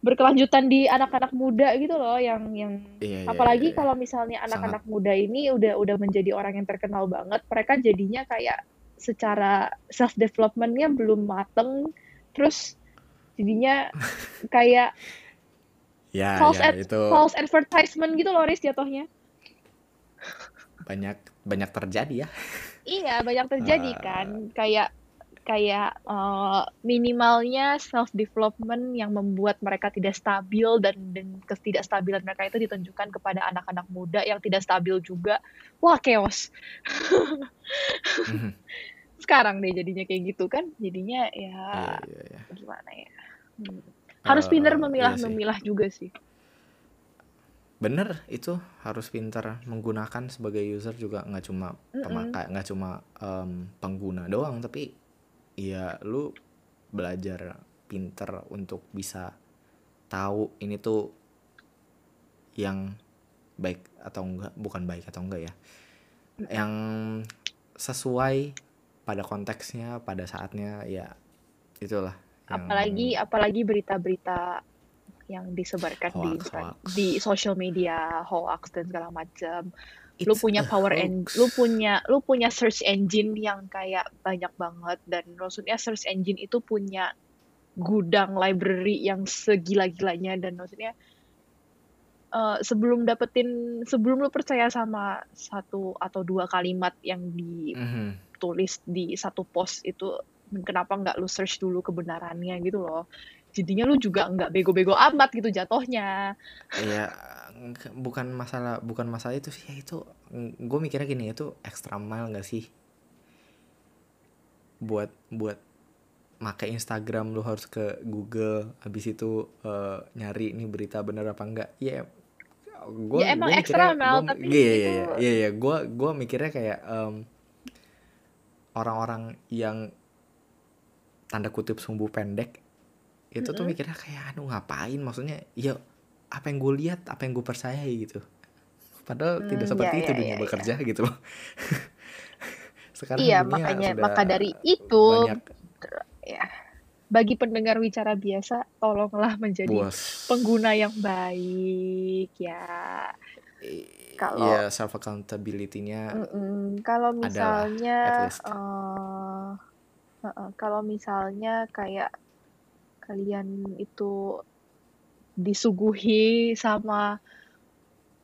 berkelanjutan di anak-anak muda gitu loh yang yang Iya, iya, apalagi iya, iya. kalau misalnya anak-anak muda ini udah udah menjadi orang yang terkenal banget mereka jadinya kayak secara self developmentnya belum mateng terus jadinya [laughs] kayak ya false ya ad- itu false advertisement gitu loh Riz jatuhnya banyak banyak terjadi ya iya banyak terjadi Ah. kan kayak kayak eh, minimalnya self development yang membuat mereka tidak stabil dan dan ketidakstabilan mereka itu ditunjukkan kepada anak-anak muda yang tidak stabil juga wah chaos Mhm. sekarang deh jadinya kayak gitu kan jadinya ya Iya, iya, iya. gimana ya Hmm. Harus Eh, pintar iya memilah sih. memilah juga sih. Bener itu harus pintar menggunakan sebagai user juga nggak cuma pemakai nggak cuma em, pengguna doang tapi ya lu belajar pinter untuk bisa tahu ini tuh yang baik atau enggak bukan baik atau enggak ya. Yang sesuai pada konteksnya pada saatnya ya itulah yang apalagi apalagi berita-berita yang disebarkan di Hoax, Insta- hoax. di social media hoax dan segala macam lu punya power en lu punya lu punya search engine yang kayak banyak banget dan maksudnya search engine itu punya gudang library yang segila-gilanya dan maksudnya eh, sebelum dapetin sebelum lu percaya sama satu atau dua kalimat yang Mhm. ditulis di satu post itu kenapa nggak lu search dulu kebenarannya? Gitu loh. Jadinya lu juga nggak bego-bego amat gitu jatuhnya ya nggak- bukan masalah bukan masalah itu sih. Ya itu gue mikirnya gini itu extra mile nggak sih? Buat buat make Instagram lu harus ke Google habis itu eh, nyari ini berita bener apa enggak ya gue Ya, emang extra mile, tapi iya iya iya iya iya. Gue gue mikirnya kayak em, orang-orang yang tanda kutip sumbu pendek itu tuh Mm-mm. mikirnya kayak aduh ngapain maksudnya ya apa yang gue lihat apa yang gue percayai gitu padahal Hmm, tidak seperti ya, itu ya, dunia ya, bekerja gitu loh [laughs] sekarang Iya, makanya maka dari itu banyak ya bagi pendengar wicara biasa tolonglah menjadi bos pengguna yang baik ya. Kalau ya self accountability-nya Mm-mm, kalau Adalah, misalnya least. Eh, heeh, kalau misalnya kayak kalian itu disuguhi sama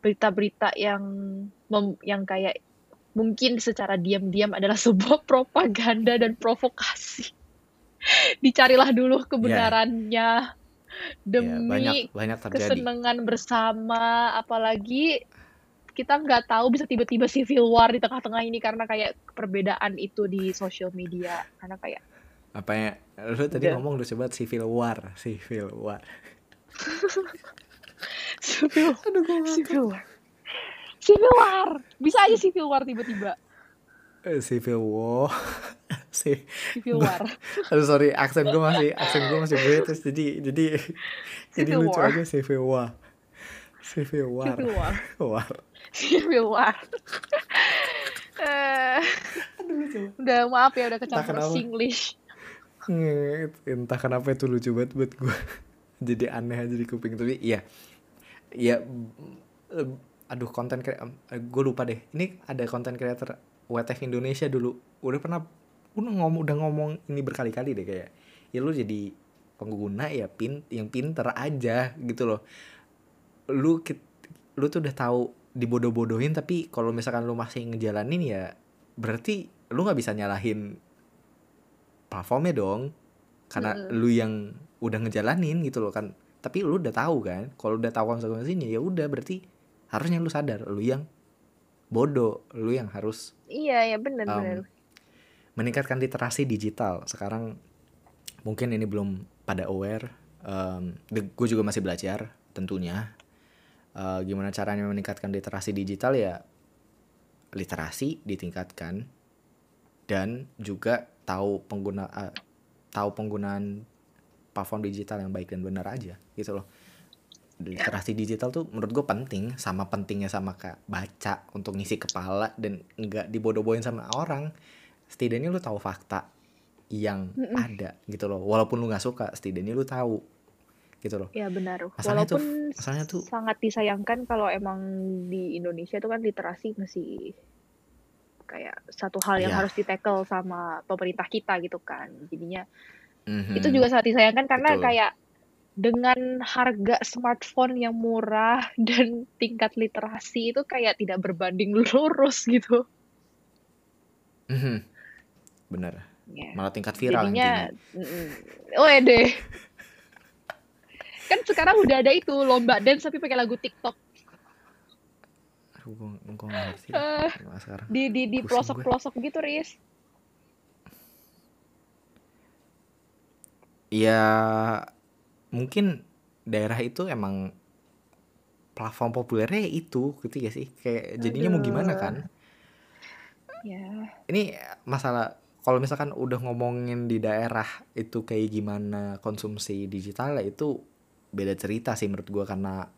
berita-berita yang mem- yang kayak mungkin secara diam-diam adalah [laughs] sebuah propaganda dan provokasi. Dicarilah dulu kebenarannya ya banyak demi banyak terjadi kesenangan bersama apalagi kita nggak tahu bisa tiba-tiba civil war di tengah-tengah ini karena kayak perbedaan itu di social media. Karena kayak apa ya? Lu tadi Udah. ngomong lu coba civil war civil war. [laughs] Civil [laughs] aduh civil war. Civil war. Bisa aja civil war tiba-tiba. Civil war. [laughs] Si civil war. Aduh sorry aksen gue masih aksen gue masih British jadi jadi jadi Civil lucu war. aja civil war civil war. Civil war. [laughs] War. Civil war. [laughs] Eh, udah maaf ya udah kecampur. Singlish. Entah kenapa itu lucu banget buat gue [laughs] jadi aneh aja di kuping. Tapi iya. Ya eh, aduh konten gue lupa deh. Ini ada konten creator WTF Indonesia dulu. Udah pernah udah ngomong udah ngomong ini berkali-kali deh kayak ya lu jadi pengguna ya pin yang pinter aja gitu loh lu lu tuh udah tahu dibodoh-bodohin tapi kalau misalkan lu masih ngejalanin ya berarti lu nggak bisa nyalahin platformnya dong karena Mm-mm. lu yang udah ngejalanin gitu loh kan tapi lu udah tahu kan kalau udah tahu konsekuensinya ya udah berarti harusnya lu sadar lu yang bodoh lu yang harus Iya, ya benar um, benar. meningkatkan literasi digital sekarang mungkin ini belum pada aware um, gue juga masih belajar tentunya Uh, gimana caranya meningkatkan literasi digital? Ya literasi ditingkatkan dan juga tahu pengguna uh, tahu penggunaan platform digital yang baik dan benar aja gitu loh. Literasi digital tuh menurut gue penting sama pentingnya sama kayak baca untuk ngisi kepala dan nggak dibodoh-bodohin sama orang. Setidaknya lu tahu fakta yang Mm-mm. ada gitu loh. Walaupun lu nggak suka setidaknya lu tahu gitu loh Ya benar. Masalahnya tuh- Walaupun masalahnya tuh- sangat disayangkan kalau emang di Indonesia itu kan literasi masih kayak satu hal yang Iya. harus ditackle sama pemerintah kita gitu kan. Jadinya Mhm. itu juga sangat disayangkan karena Betul. kayak dengan harga smartphone yang murah [laughs] dan tingkat literasi itu kayak tidak berbanding [laughs] lurus gitu. Mhm. bener Ya. malah tingkat viral Jadinya, mm, oh deh. Kan sekarang udah ada itu lomba dance tapi pakai lagu TikTok Aduh, gua, gak ngerti sekarang. di di di pelosok gue. pelosok gitu Riz. Ya mungkin daerah itu emang platform populernya ya itu gitu ya sih kayak jadinya mau gimana Aduh. kan Ya. ini masalah kalau misalkan udah ngomongin di daerah itu kayak gimana konsumsi digital itu beda cerita sih menurut gua karena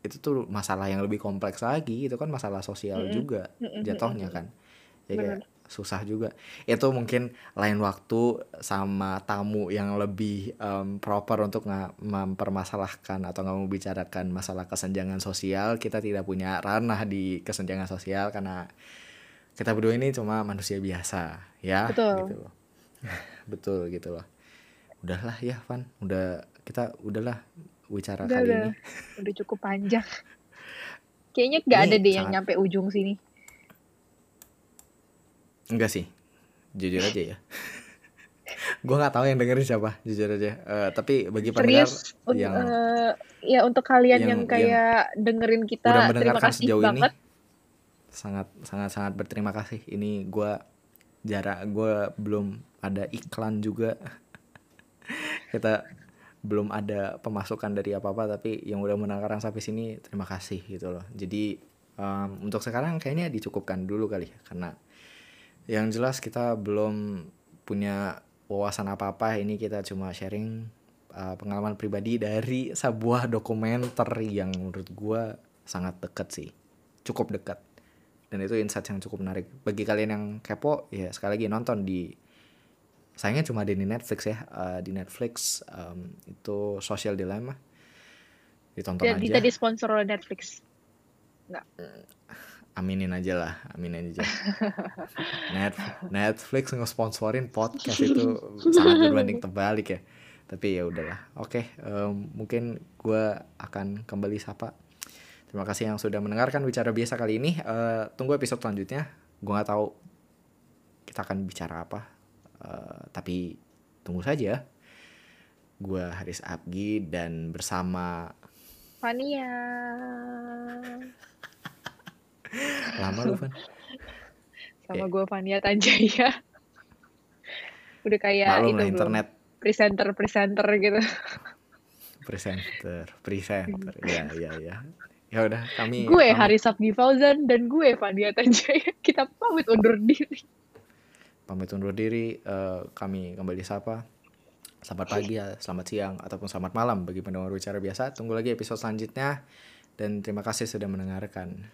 itu tuh masalah yang lebih kompleks lagi itu kan masalah sosial Mm-mm. juga Mm-mm, jatuhnya kan. Ya kayak Bener. susah juga. Itu mungkin lain waktu sama tamu yang lebih em, proper untuk nggak mempermasalahkan atau nggak membicarakan masalah kesenjangan sosial. Kita tidak punya ranah di kesenjangan sosial karena kita berdua ini cuma manusia biasa ya Betul. gitu loh. [laughs] Betul gitu loh. Udahlah ya Van. Udah kita udahlah bicara Udah, kali udah. ini Udah cukup panjang. [laughs] Kayaknya nggak Ini ada deh yang sangat- nyampe ujung sini. Enggak sih, jujur aja ya. [laughs] gue nggak tahu yang dengerin siapa, jujur aja. Eh, tapi bagi pendengar yang eh, ya untuk kalian yang- yang, kayak dengerin kita, udah terima kasih sejauh ini, banget. sangat sangat sangat berterima kasih. Ini gue jarak gue belum ada iklan juga. [laughs] Kita belum ada pemasukan dari apa apa, tapi yang udah mendengarkan sampai sini terima kasih gitu loh. Jadi em, untuk sekarang kayaknya dicukupkan dulu kali ya, karena yang jelas kita belum punya wawasan apa-apa. Ini kita cuma sharing uh, pengalaman pribadi dari sebuah dokumenter yang menurut gua sangat dekat sih. Cukup dekat. Dan itu insight yang cukup menarik. Bagi kalian yang kepo ya sekali lagi nonton di sayangnya cuma ada di Netflix ya Uh, di Netflix um, itu Social Dilemma. Ditonton Dan aja. kita disponsor oleh Netflix. aminin aja lah aminin aja. [laughs] Net Netflix ngesponsorin podcast itu [laughs] sangat berbanding terbalik ya. Tapi ya udahlah. Oke em, mungkin gue akan kembali sapa. Terima kasih yang sudah mendengarkan bicara biasa kali ini. Eh, tunggu episode selanjutnya. Gue nggak tahu kita akan bicara apa Eh, tapi tunggu saja gue Haris Abgi dan bersama Fania. lama lu Van Sama gue Fania Tanjaya. Udah kayak maklum itu lah belum. internet Presenter-presenter gitu. presenter presenter ya ya ya ya udah kami gue Haris Sabdi Fauzan dan gue Fania Tanjaya. Kita pamit undur diri. Pamit undur diri eh, kami kembali sapa. Selamat pagi ya selamat siang ataupun selamat malam bagi pendengar bicara biasa. Tunggu lagi episode selanjutnya dan terima kasih sudah mendengarkan